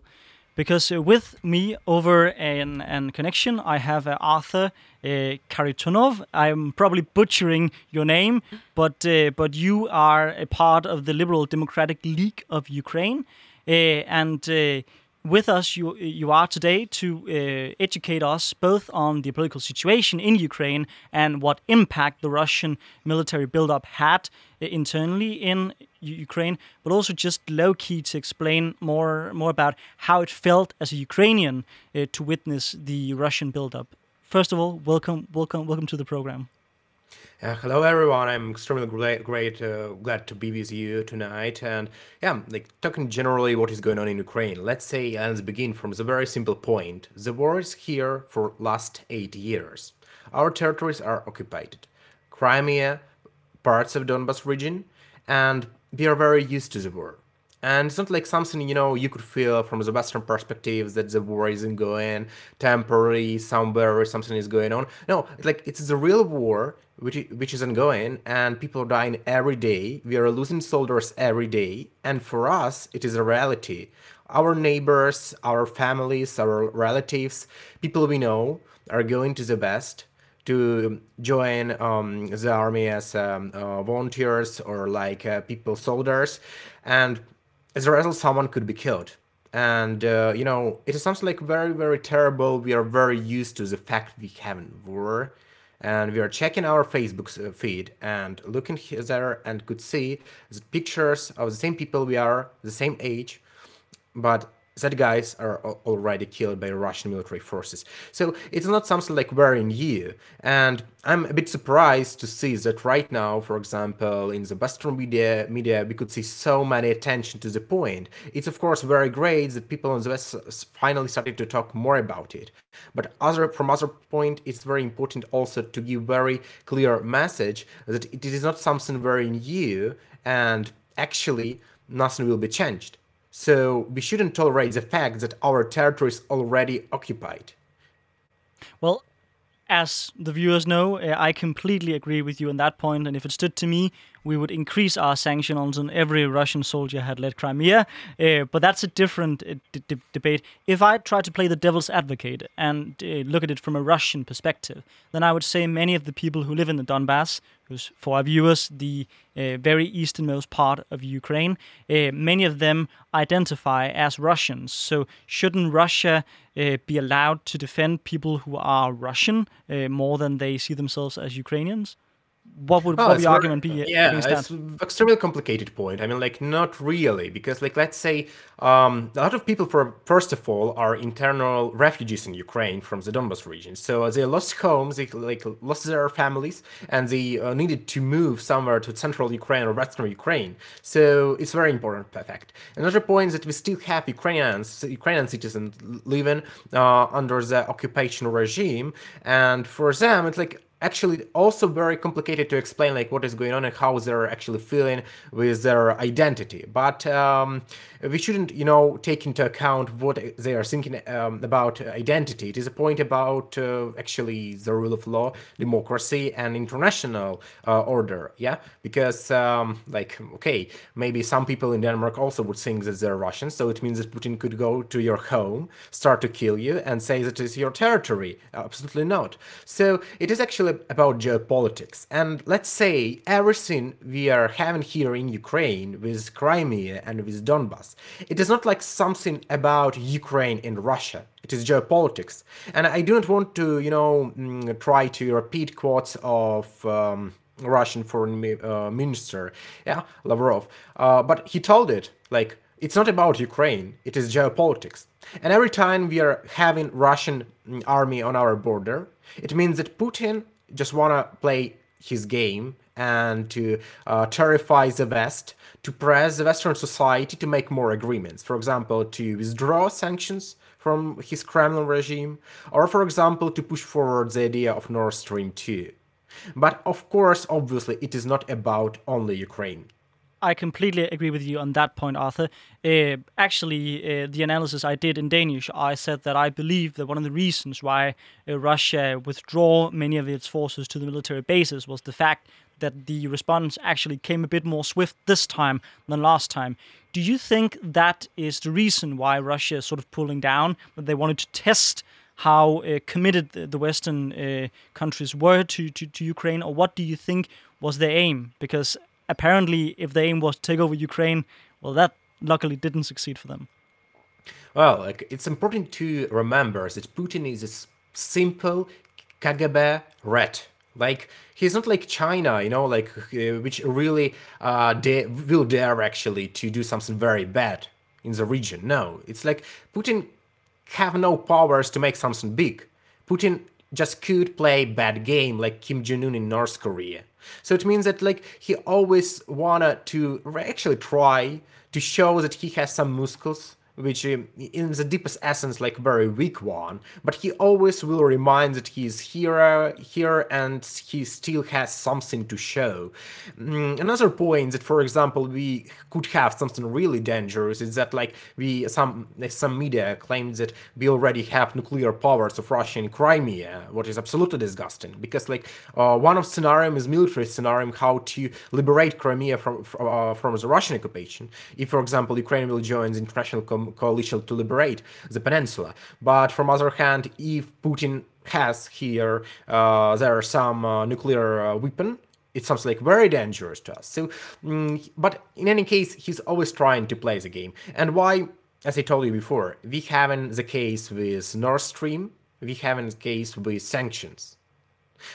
Because with me over an, an connection, I have uh, Arthur uh, Karitonov. I'm probably butchering your name, but uh, but you are a part of the Liberal Democratic League of Ukraine, uh, and uh, with us you you are today to uh, educate us both on the political situation in Ukraine and what impact the Russian military buildup had internally in Ukraine, but also just low key to explain more more about how it felt as a Ukrainian uh, to witness the Russian buildup. First of all, welcome, welcome, welcome to the program. Uh, hello everyone. I'm extremely great, great uh, glad to be with you tonight. And yeah, like talking generally what is going on in Ukraine. Let's say uh, let's begin from the very simple point. The war is here for last eight years. Our territories are occupied. Crimea, parts of Donbas region, and we are very used to the war. And it's not like something, you know, you could feel from the Western perspective that the war isn't going temporary somewhere or something is going on. No, like it's the real war which which is ongoing and people are dying every day. We are losing soldiers every day. And for us, it is a reality. Our neighbors, our families, our relatives, people we know are going to the West to join um, the army as um, uh, volunteers or like uh, people soldiers. And as a result someone could be killed. And uh, you know it is something like very very terrible. We are very used to the fact we haven't war. And we are checking our facebook uh, feed and looking here there and could see the pictures of the same people we are the same age. But that guys are already killed by Russian military forces. So it's not something like very new. And I'm a bit surprised to see that right now, for example, in the Western media, media we could see so many attention to the point. It's of course very great that people in the West finally started to talk more about it. But other from other point, it's very important also to give very clear message that it is not something very new and actually nothing will be changed so we shouldn't tolerate the fact that our territory is already occupied. Well, as the viewers know, uh, I completely agree with you on that point. And if it stood to me, we would increase our sanctions on every Russian soldier had led Crimea. Uh, but that's a different uh, d- debate. If I try to play the devil's advocate and uh, look at it from a Russian perspective, then I would say many of the people who live in the Donbass, who's for our viewers the uh, very easternmost part of Ukraine, uh, many of them identify as Russians. So shouldn't Russia be allowed to defend people who are Russian more than they see themselves as Ukrainians? What would, oh, what the argument be yeah it's an extremely complicated point. I mean like not really because like let's say um, a lot of people for first of all are internal refugees in ukraine from the donbas region. So they lost homes they like lost their families and they uh, needed to move somewhere to central ukraine or western ukraine. So it's very important fact. Another point is that we still have ukrainians ukrainian citizens living uh, under the occupation regime and for them it's like actually also very complicated to explain like what is going on and how they're actually feeling with their identity. But um, we shouldn't you know take into account what they are thinking um, about identity. It is a point about uh, actually the rule of law democracy and international uh, order. Yeah? Because um, like okay maybe some people in denmark also would think that they're russian so it means that putin could go to your home start to kill you and say that it's your territory. Absolutely not. So it is actually about geopolitics. And let's say everything we are having here in Ukraine with Crimea and with Donbass, it is not like something about Ukraine and Russia. It is geopolitics. And I do not want to, you know, mm, try to repeat quotes of. Um, Russian foreign uh, minister, yeah, Lavrov. Uh, but he told it like it's not about Ukraine; it is geopolitics. And every time we are having Russian mm, army on our border, it means that Putin just want to play his game and to uh, terrify the West, to press the Western society to make more agreements. For example, to withdraw sanctions from his Kremlin regime, or for example, to push forward the idea of Nord Stream 2. But of course, obviously, it is not about only Ukraine. I completely agree with you on that point, Arthur. Uh, actually, uh, the analysis I did in Danish, I said that I believe that one of the reasons why uh, Russia withdraw many of its forces to the military bases was the fact that the response actually came a bit more swift this time than last time. Do you think that is the reason why Russia is sort of pulling down? That they wanted to test how uh, committed the, Western uh, countries were to, to, to Ukraine, or what do you think was their aim? Because apparently, if the aim was to take over Ukraine, well, that luckily didn't succeed for them. Well, like, it's important to remember that Putin is a simple KGB rat. Like he's not like China, you know, like uh, which really uh, da- will dare actually to do something very bad in the region. No, it's like Putin have no powers to make something big. Putin just could play bad game like Kim Jong Un in North Korea. So it means that like he always wanted to actually try to show that he has some muscles which um, in the deepest essence like very weak one but he always will remind that he is here here and he still has something to show. Mm, another point that for example we could have something really dangerous is that like we some some media claims that we already have nuclear powers of russia in crimea what is absolutely disgusting because like uh, one of scenario is military scenario how to liberate crimea from uh, from the russian occupation. If for example ukraine will join the international com- coalition to liberate the peninsula. But from other hand, if Putin has here uh, there are some uh, nuclear uh, weapon, it sounds like very dangerous to us. So, mm, but in any case, he's always trying to play the game. And why? As I told you before, we having the case with Nord Stream, we having the case with sanctions.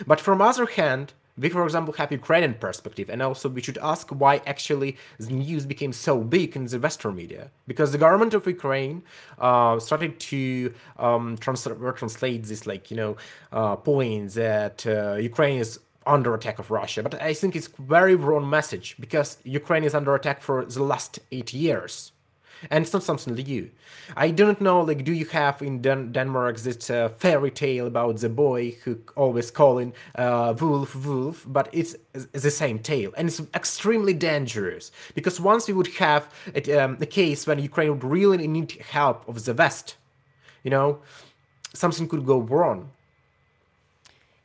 But from other hand, we, for example, have Ukrainian perspective, and also we should ask why actually the news became so big in the Western media. Because the government of Ukraine uh, started to um, trans- translate this, like, you know, uh, point that uh, Ukraine is under attack of Russia. But I think it's very wrong message because Ukraine is under attack for the last eight years and it's not something new. I don't know, like, do you have in Den- Denmark this uh, fairy tale about the boy who always calling uh, wolf, wolf, but it's, it's, the same tale, and it's extremely dangerous because once we would have a, um, a case when Ukraine would really need help of the West, you know, something could go wrong.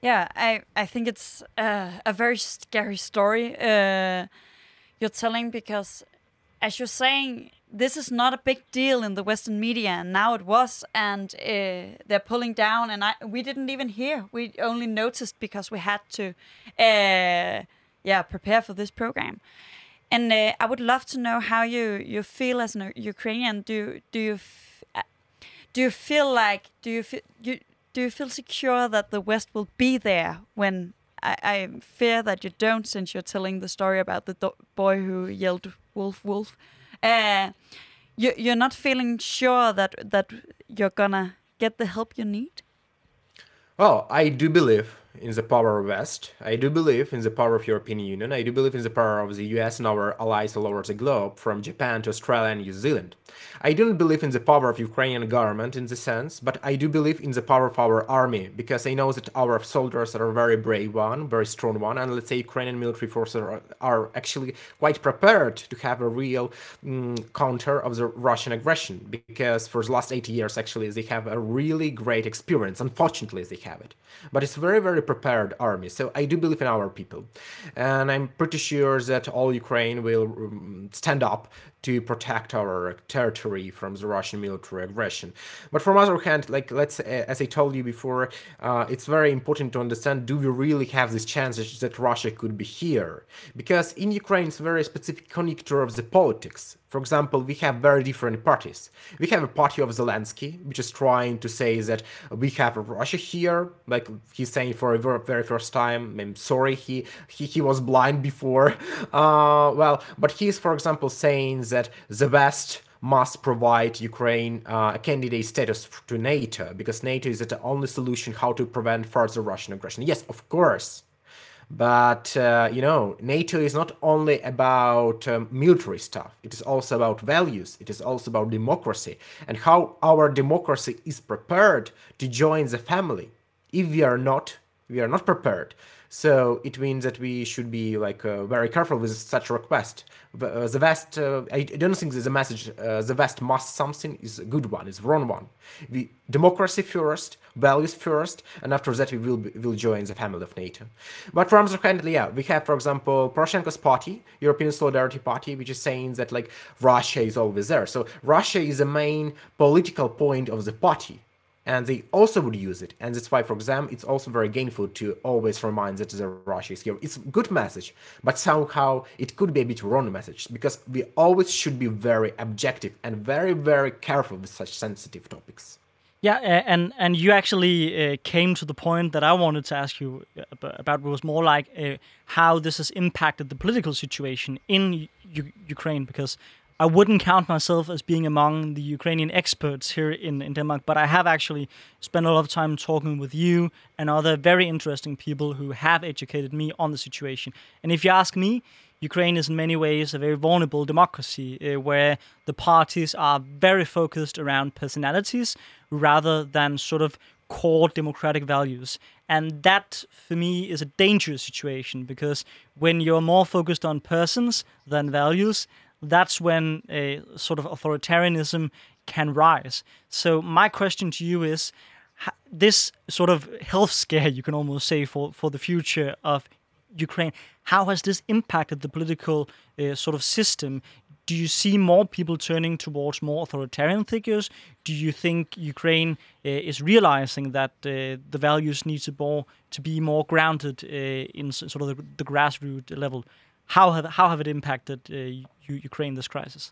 Yeah, I, I think it's uh, a very scary story uh, you're telling because, as you're saying, this is not a big deal in the Western media, and now it was, and uh, they're pulling down, and I, we didn't even hear. We only noticed because we had to, uh, yeah, prepare for this program. And uh, I would love to know how you, you feel as an Ukrainian. Do do you uh, do you feel like do you feel you do you feel secure that the West will be there when I, I fear that you don't, since you're telling the story about the boy who yelled "wolf, wolf." uh, you, you're not feeling sure that that you're gonna get the help you need. Well, I do believe in the power of West. I do believe in the power of European Union. I do believe in the power of the US and our allies all over the globe, from Japan to Australia and New Zealand. I don't believe in the power of Ukrainian government in the sense, but I do believe in the power of our army because I know that our soldiers are a very brave one, very strong one, and let's say Ukrainian military forces are, are actually quite prepared to have a real mm, counter of the Russian aggression because for the last 80 years actually they have a really great experience. Unfortunately, they have it, but it's very very prepared army. So I do believe in our people, and I'm pretty sure that all Ukraine will um, stand up to protect our territory from the Russian military aggression. But from other hand, like let's as I told you before, uh, it's very important to understand: do we really have this chances that Russia could be here? Because in Ukraine, it's very specific conjuncture of the politics. For example, we have very different parties. We have a party of Zelensky, which is trying to say that we have Russia here, like he's saying for a very first time. I'm sorry, he he, he was blind before. Uh, well, but he's, for example, saying that the West must provide Ukraine uh, a candidate status to NATO because NATO is the only solution how to prevent further Russian aggression. Yes, of course. But, uh, you know, NATO is not only about um, military stuff, it is also about values, it is also about democracy and how our democracy is prepared to join the family. If we are not, we are not prepared So it means that we should be like uh, very careful with such request. Uh, the West, uh, I don't think the message uh, the West must something is a good one, is wrong one. We democracy first, values first, and after that we will be, will join the family of NATO. But from the hand, yeah, we have, for example, Poroshenko's party, European Solidarity Party, which is saying that like Russia is always there. So Russia is the main political point of the party and they also would use it. And that's why for example it's also very gainful to always remind that the russia is here it's a good message but somehow it could be a bit wrong message because we always should be very objective and very very careful with such sensitive topics. Yeah, and and you actually uh, came to the point that I wanted to ask you about was more like uh, how this has impacted the political situation in Ukraine because I wouldn't count myself as being among the Ukrainian experts here in, in Denmark, but I have actually spent a lot of time talking with you and other very interesting people who have educated me on the situation. And if you ask me, Ukraine is in many ways a very vulnerable democracy uh, where the parties are very focused around personalities rather than sort of core democratic values. And that, for me, is a dangerous situation because when you're more focused on persons than values, that's when a sort of authoritarianism can rise. So my question to you is this sort of health scare you can almost say for for the future of Ukraine how has this impacted the political uh, sort of system? Do you see more people turning towards more authoritarian figures? Do you think Ukraine uh, is realizing that uh, the values need to be more grounded uh, in sort of the, the grassroots level how have how have it impacted uh, Ukraine this crisis?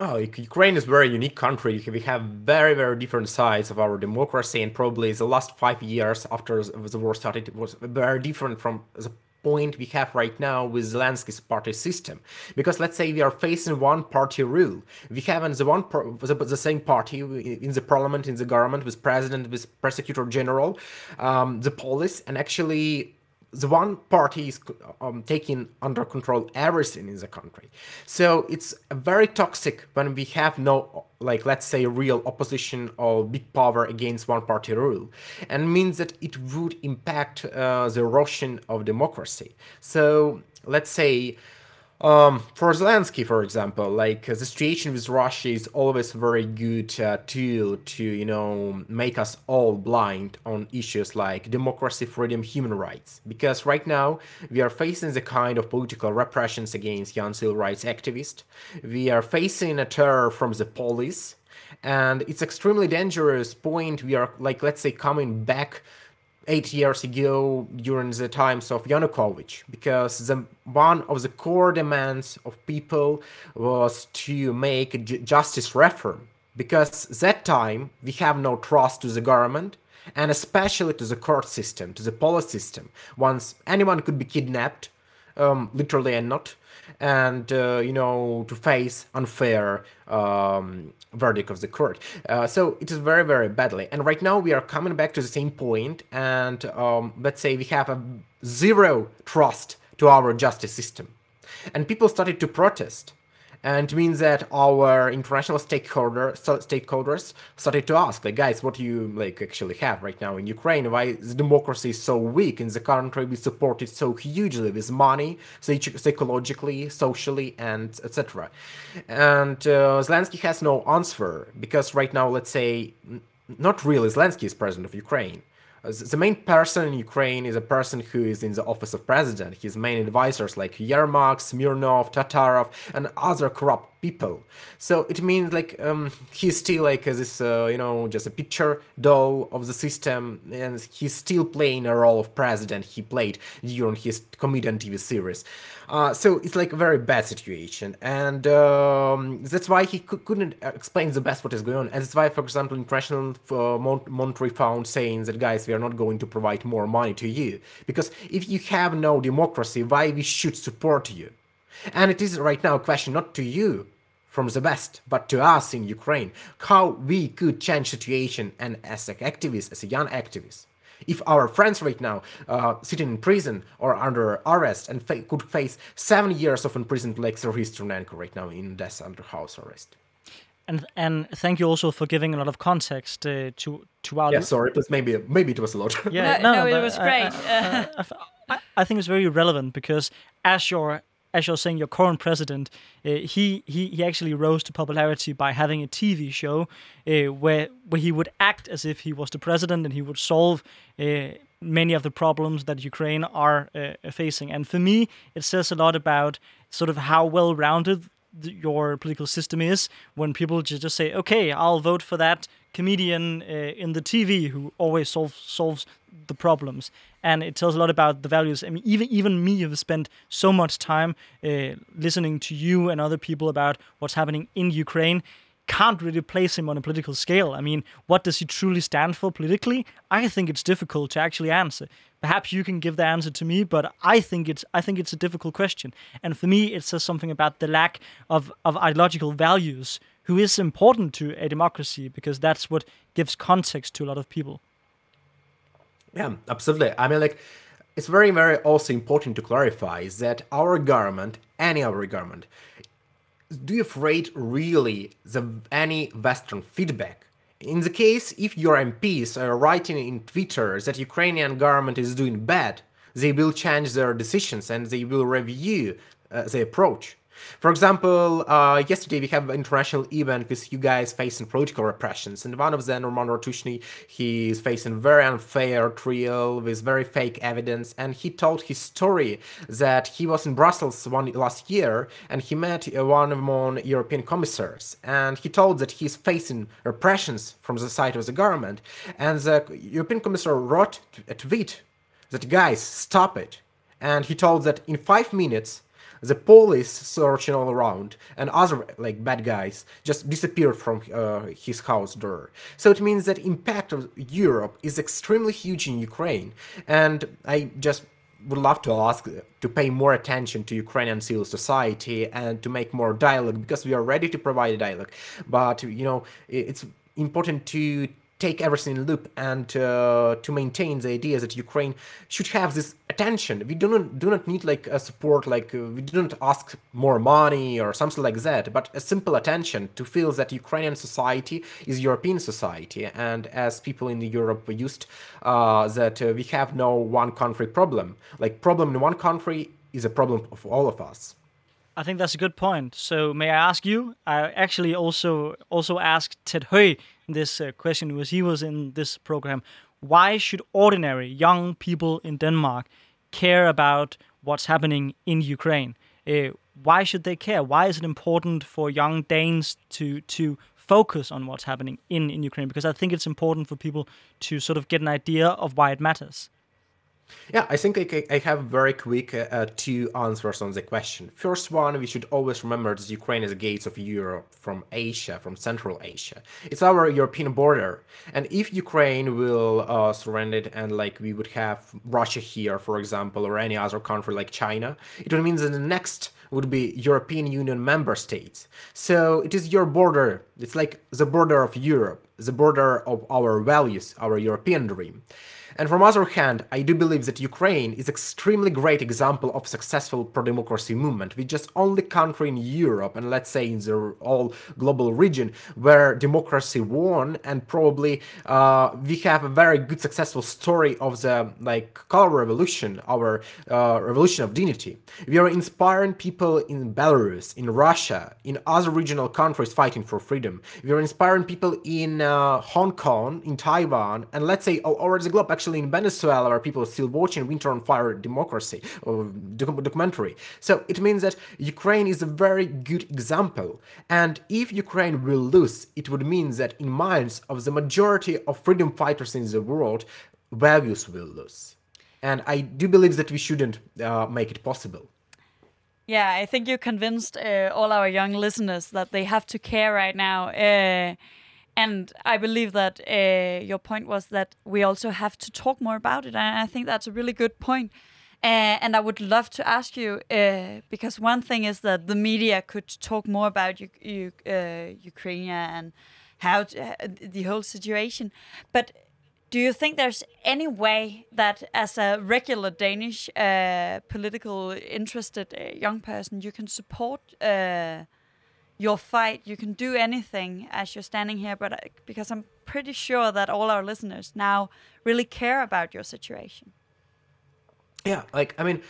Oh, Ukraine is a very unique country. We have very, very different sides of our democracy, and probably the last five years after the war started it was very different from the point we have right now with Zelensky's party system. Because let's say we are facing one party rule. We have the one the, the, same party in the parliament, in the government, with president, with prosecutor general, um, the police, and actually the one party is um, taking under control everything in the country. So it's very toxic when we have no, like, let's say, real opposition or big power against one party rule, and means that it would impact uh, the erosion of democracy. So let's say um, for Zelensky, for example, like the situation with Russia is always a very good uh, tool to you know make us all blind on issues like democracy, freedom, human rights. Because right now we are facing the kind of political repressions against young civil rights activists. We are facing a terror from the police, and it's extremely dangerous point. We are like let's say coming back eight years ago during the times of Yanukovych, because the, one of the core demands of people was to make justice reform. Because that time we have no trust to the government and especially to the court system, to the police system. Once anyone could be kidnapped, um, literally and not, and uh, you know to face unfair um, verdict of the court. Uh, so it is very very badly. And right now we are coming back to the same point, and um, let's say we have a zero trust to our justice system, and people started to protest and it means that our international stakeholder stakeholders started to ask like guys what do you like actually have right now in ukraine? Why the democracy is so weak in the country? We support it so hugely with money psychologically socially and etc and uh, zelensky has no answer because right now let's say not really zelensky is president of ukraine the main person in Ukraine is a person who is in the office of president. His main advisors like Yermak, Smirnov, Tatarov, and other corrupt people. So it means like um, he's still like this, uh, you know, just a picture doll of the system, and he's still playing a role of president he played during his comedian TV series. Uh, so it's like a very bad situation, and um, that's why he couldn't explain the best what is going on. And that's why, for example, International uh, Mon- Monetary Fund saying that guys, we are not going to provide more money to you because if you have no democracy, why we should support you? And it is right now a question not to you, from the West, but to us in Ukraine, how we could change situation and as an activist, as a young activist. If our friends right now uh, sitting in prison or under arrest and fa- could face seven years of imprisonment like Serhiy Strunenko right now in death under house arrest. And and thank you also for giving a lot of context uh, to to our. Yeah, sorry, but maybe maybe it was a lot. Yeah, no, no, no it was great. I, I, I, I think it's very relevant because as your as you're saying, your current president, uh, he, he he actually rose to popularity by having a TV show uh, where where he would act as if he was the president and he would solve uh, many of the problems that Ukraine are uh, facing. And for me, it says a lot about sort of how well rounded your political system is when people just, say, okay, I'll vote for that comedian uh, in the TV who always solves solves the problems. And it tells a lot about the values. I mean, even even me, have spent so much time uh, listening to you and other people about what's happening in Ukraine. Can't really place him on a political scale. I mean, what does he truly stand for politically? I think it's difficult to actually answer. Perhaps you can give the answer to me, but I think it's I think it's a difficult question. And for me, it says something about the lack of, of ideological values who is important to a democracy because that's what gives context to a lot of people. Yeah, absolutely. I mean, like, it's very, very also important to clarify is that our government, any our government, do you afraid really the any Western feedback? In the case, if your MPs are writing in Twitter that Ukrainian government is doing bad, they will change their decisions and they will review uh, the approach. For example, uh, yesterday we have an international event with you guys facing political repressions, and one of them, Roman Ratushny, he is facing very unfair trial with very fake evidence, and he told his story that he was in Brussels one last year and he met uh, one among European commissars, and he told that he's facing repressions from the side of the government, and the European commissar wrote a tweet that guys stop it, and he told that in five minutes the police searching all around and other like bad guys just disappeared from uh, his house door so it means that impact of europe is extremely huge in ukraine and i just would love to ask to pay more attention to Ukrainian civil society and to make more dialogue because we are ready to provide a dialogue. But you know, it's important to take everything in loop and uh, to maintain the idea that Ukraine should have this attention. We do not do not need like a support, like uh, we do not ask more money or something like that, but a simple attention to feel that Ukrainian society is European society, and as people in Europe used uh, that uh, we have no one country problem. Like problem in one country is a problem of all of us. I think that's a good point. So may I ask you? I actually also also asked Ted Hui this uh, question was he was in this program. Why should ordinary young people in Denmark care about what's happening in Ukraine? Uh, why should they care? Why is it important for young Danes to to focus on what's happening in, in Ukraine? Because I think it's important for people to sort of get an idea of why it matters. Yeah, I think I, I have very quick uh, uh, two answers on the question. First one, we should always remember that Ukraine is the gates of Europe from Asia, from Central Asia. It's our European border, and if Ukraine will uh, surrender and like we would have Russia here, for example, or any other country like China, it would mean that the next would be European Union member states. So it is your border. It's like the border of Europe, the border of our values, our European dream. And from other hand, I do believe that Ukraine is extremely great example of successful pro-democracy movement, which just only country in Europe and let's say in the all global region where democracy won and probably uh, we have a very good successful story of the like color revolution, our uh, revolution of dignity. We are inspiring people in Belarus, in Russia, in other regional countries fighting for freedom. We are inspiring people in uh, Hong Kong, in Taiwan, and let's say all over the globe. Actually, actually in Venezuela where people are still watching Winter on Fire democracy or doc- documentary. So it means that Ukraine is a very good example. And if Ukraine will lose, it would mean that in minds of the majority of freedom fighters in the world, values will lose. And I do believe that we shouldn't uh, make it possible. Yeah, I think you convinced uh, all our young listeners that they have to care right now. Uh, and I believe that uh, your point was that we also have to talk more about it. And I think that's a really good point. Uh, and I would love to ask you uh, because one thing is that the media could talk more about U- U- uh, Ukraine and how to, uh, the whole situation. But do you think there's any way that, as a regular Danish uh, political interested young person, you can support? Your fight. You can do anything as you're standing here, but uh, because I'm pretty sure that all our listeners now really care about your situation. Yeah, like I mean,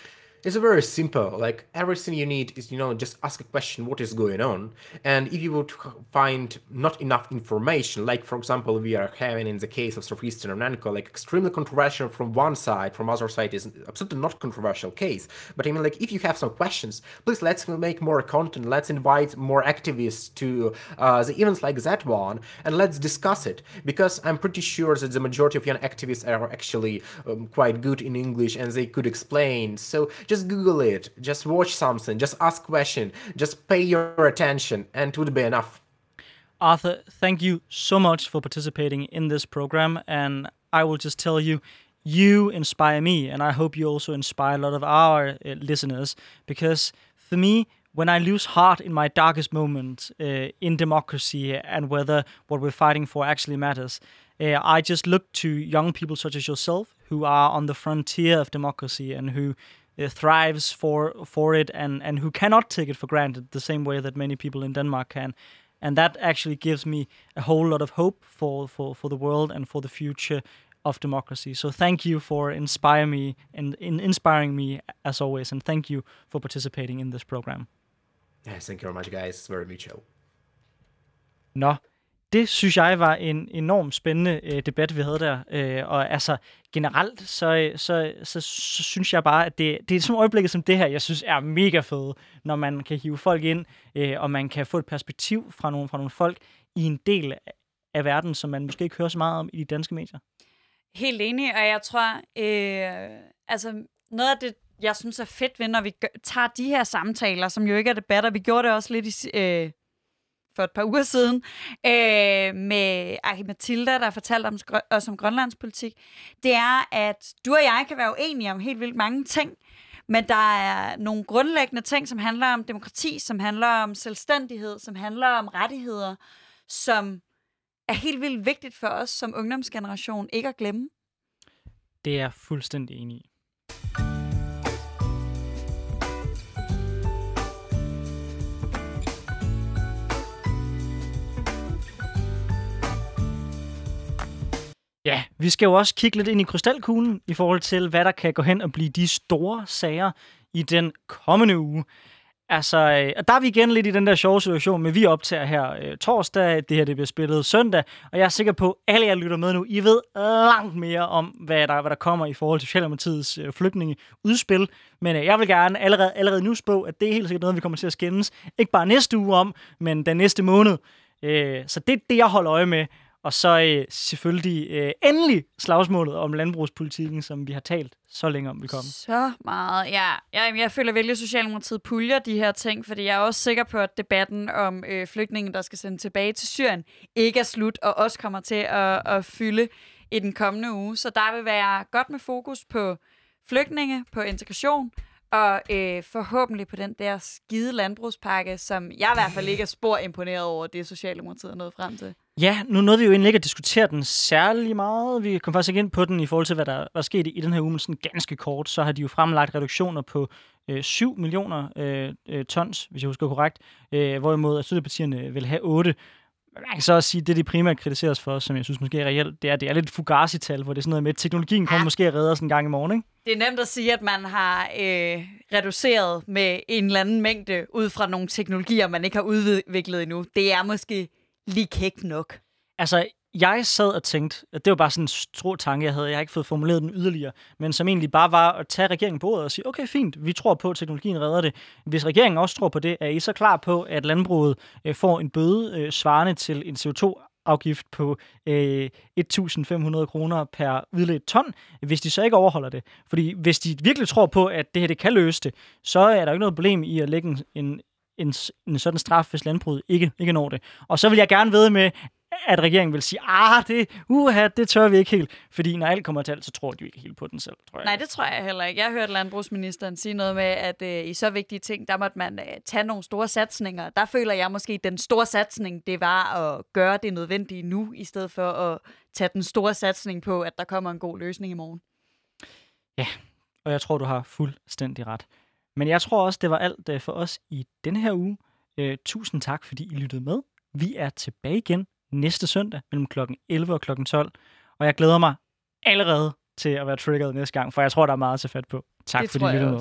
it's very simple. Like everything you need is, you know, just ask a question, what is going on? And if you would find not enough information, like for example, we are having in the case of Southeastern Renanco, like extremely controversial from one side, from other side is absolutely not controversial case. But I mean, like if you have some questions, please let's make more content. Let's invite more activists to uh, the events like that one, and let's discuss it. Because I'm pretty sure that the majority of young activists are actually um, quite good in English and they could explain. So just just google it. Just watch something. Just ask question. Just pay your attention and it would be enough. Arthur thank you so much for participating in this program and i will just tell you you inspire me and i hope you also inspire a lot of our uh, listeners because for me when I lose heart in my darkest moments uh, in democracy and whether what we're fighting for actually matters, uh, I just look to young people such as yourself who are on the frontier of democracy and who uh, thrives for for it and and who cannot take it for granted the same way that many people in Denmark can. And that actually gives me a whole lot of hope for for for the world and for the future of democracy. So thank you for inspiring me and in inspiring me as always and thank you for participating in this program. Yes thank you very much guys. It's very mutual. Nå, det synes jeg var en enormt spændende øh, debat, vi havde der. Øh, og altså generelt, så, øh, så, så, så synes jeg bare, at det, det er sådan øjeblikket som det her, jeg synes er mega fedt, når man kan hive folk ind, øh, og man kan få et perspektiv fra nogle, fra nogle folk i en del af verden, som man måske ikke hører så meget om i de danske medier. Helt enig, og jeg tror, øh, altså noget af det, jeg synes er fedt ved, når vi gør, tager de her samtaler, som jo ikke er debatter, vi gjorde det også lidt i, øh, for et par uger siden, øh, med Aki Mathilda, der fortalte om, os om Grønlands politik, det er, at du og jeg kan være uenige om helt vildt mange ting, men der er nogle grundlæggende ting, som handler om demokrati, som handler om selvstændighed, som handler om rettigheder, som er helt vildt vigtigt for os som ungdomsgeneration ikke at glemme. Det er jeg fuldstændig enig i. vi skal jo også kigge lidt ind i krystalkuglen i forhold til, hvad der kan gå hen og blive de store sager i den kommende uge. Altså, øh, og der er vi igen lidt i den der sjove situation, men vi optager her øh, torsdag, det her det bliver spillet søndag, og jeg er sikker på, at alle jer lytter med nu, I ved langt mere om, hvad der, hvad der kommer i forhold til Socialdemokratiets øh, flygtningeudspil, men øh, jeg vil gerne allerede, allerede nu spå, at det er helt sikkert noget, vi kommer til at skændes, ikke bare næste uge om, men den næste måned. Øh, så det er det, jeg holder øje med, og så øh, selvfølgelig øh, endelig slagsmålet om landbrugspolitikken, som vi har talt så længe om, vi komme. Så meget, ja. Jeg, jeg føler virkelig, at Socialdemokratiet puljer de her ting, fordi jeg er også sikker på, at debatten om øh, flygtningen, der skal sendes tilbage til Syrien, ikke er slut, og også kommer til at, at fylde i den kommende uge. Så der vil være godt med fokus på flygtninge, på integration, og øh, forhåbentlig på den der skide landbrugspakke, som jeg i hvert fald ikke er spor imponeret over, det Socialdemokratiet er nået frem til. Ja, nu nåede vi jo egentlig ikke at diskutere den særlig meget. Vi kom faktisk ikke ind på den i forhold til, hvad der var sket i den her uge, men sådan ganske kort, så har de jo fremlagt reduktioner på øh, 7 millioner øh, øh, tons, hvis jeg husker korrekt, øh, hvorimod at støttepartierne vil have 8. Man kan så også sige, at det, de primært kritiseres for, som jeg synes måske er reelt, det er, det er lidt fugazi-tal, hvor det er sådan noget med, at teknologien kommer ja. måske at redde os en gang i morgen, ikke? Det er nemt at sige, at man har øh, reduceret med en eller anden mængde ud fra nogle teknologier, man ikke har udviklet endnu. Det er måske lige kægt nok. Altså, jeg sad og tænkte, at det var bare sådan en stor tanke, jeg havde. Jeg har ikke fået formuleret den yderligere, men som egentlig bare var at tage regeringen på ordet og sige, okay, fint, vi tror på, at teknologien redder det. Hvis regeringen også tror på det, er I så klar på, at landbruget øh, får en bøde øh, svarende til en CO2 afgift på øh, 1.500 kroner per udledt ton, hvis de så ikke overholder det. Fordi hvis de virkelig tror på, at det her det kan løse det, så er der ikke noget problem i at lægge en, en, en, en sådan straf, hvis landbruget ikke, ikke når det. Og så vil jeg gerne vide med, at regeringen vil sige, ah, det, uha, det tør vi ikke helt. Fordi når alt kommer til alt, så tror de ikke helt på den selv, tror jeg. Nej, det tror jeg heller ikke. Jeg hørte landbrugsministeren sige noget med, at øh, i så vigtige ting, der måtte man øh, tage nogle store satsninger. Der føler jeg måske, at den store satsning, det var at gøre det nødvendige nu, i stedet for at tage den store satsning på, at der kommer en god løsning i morgen. Ja, og jeg tror, du har fuldstændig ret. Men jeg tror også, det var alt øh, for os i denne her uge. Øh, tusind tak, fordi I lyttede med. Vi er tilbage igen næste søndag mellem kl. 11 og kl. 12. Og jeg glæder mig allerede til at være triggeret næste gang, for jeg tror, der er meget at tage fat på. Tak Det fordi jeg lyttede med.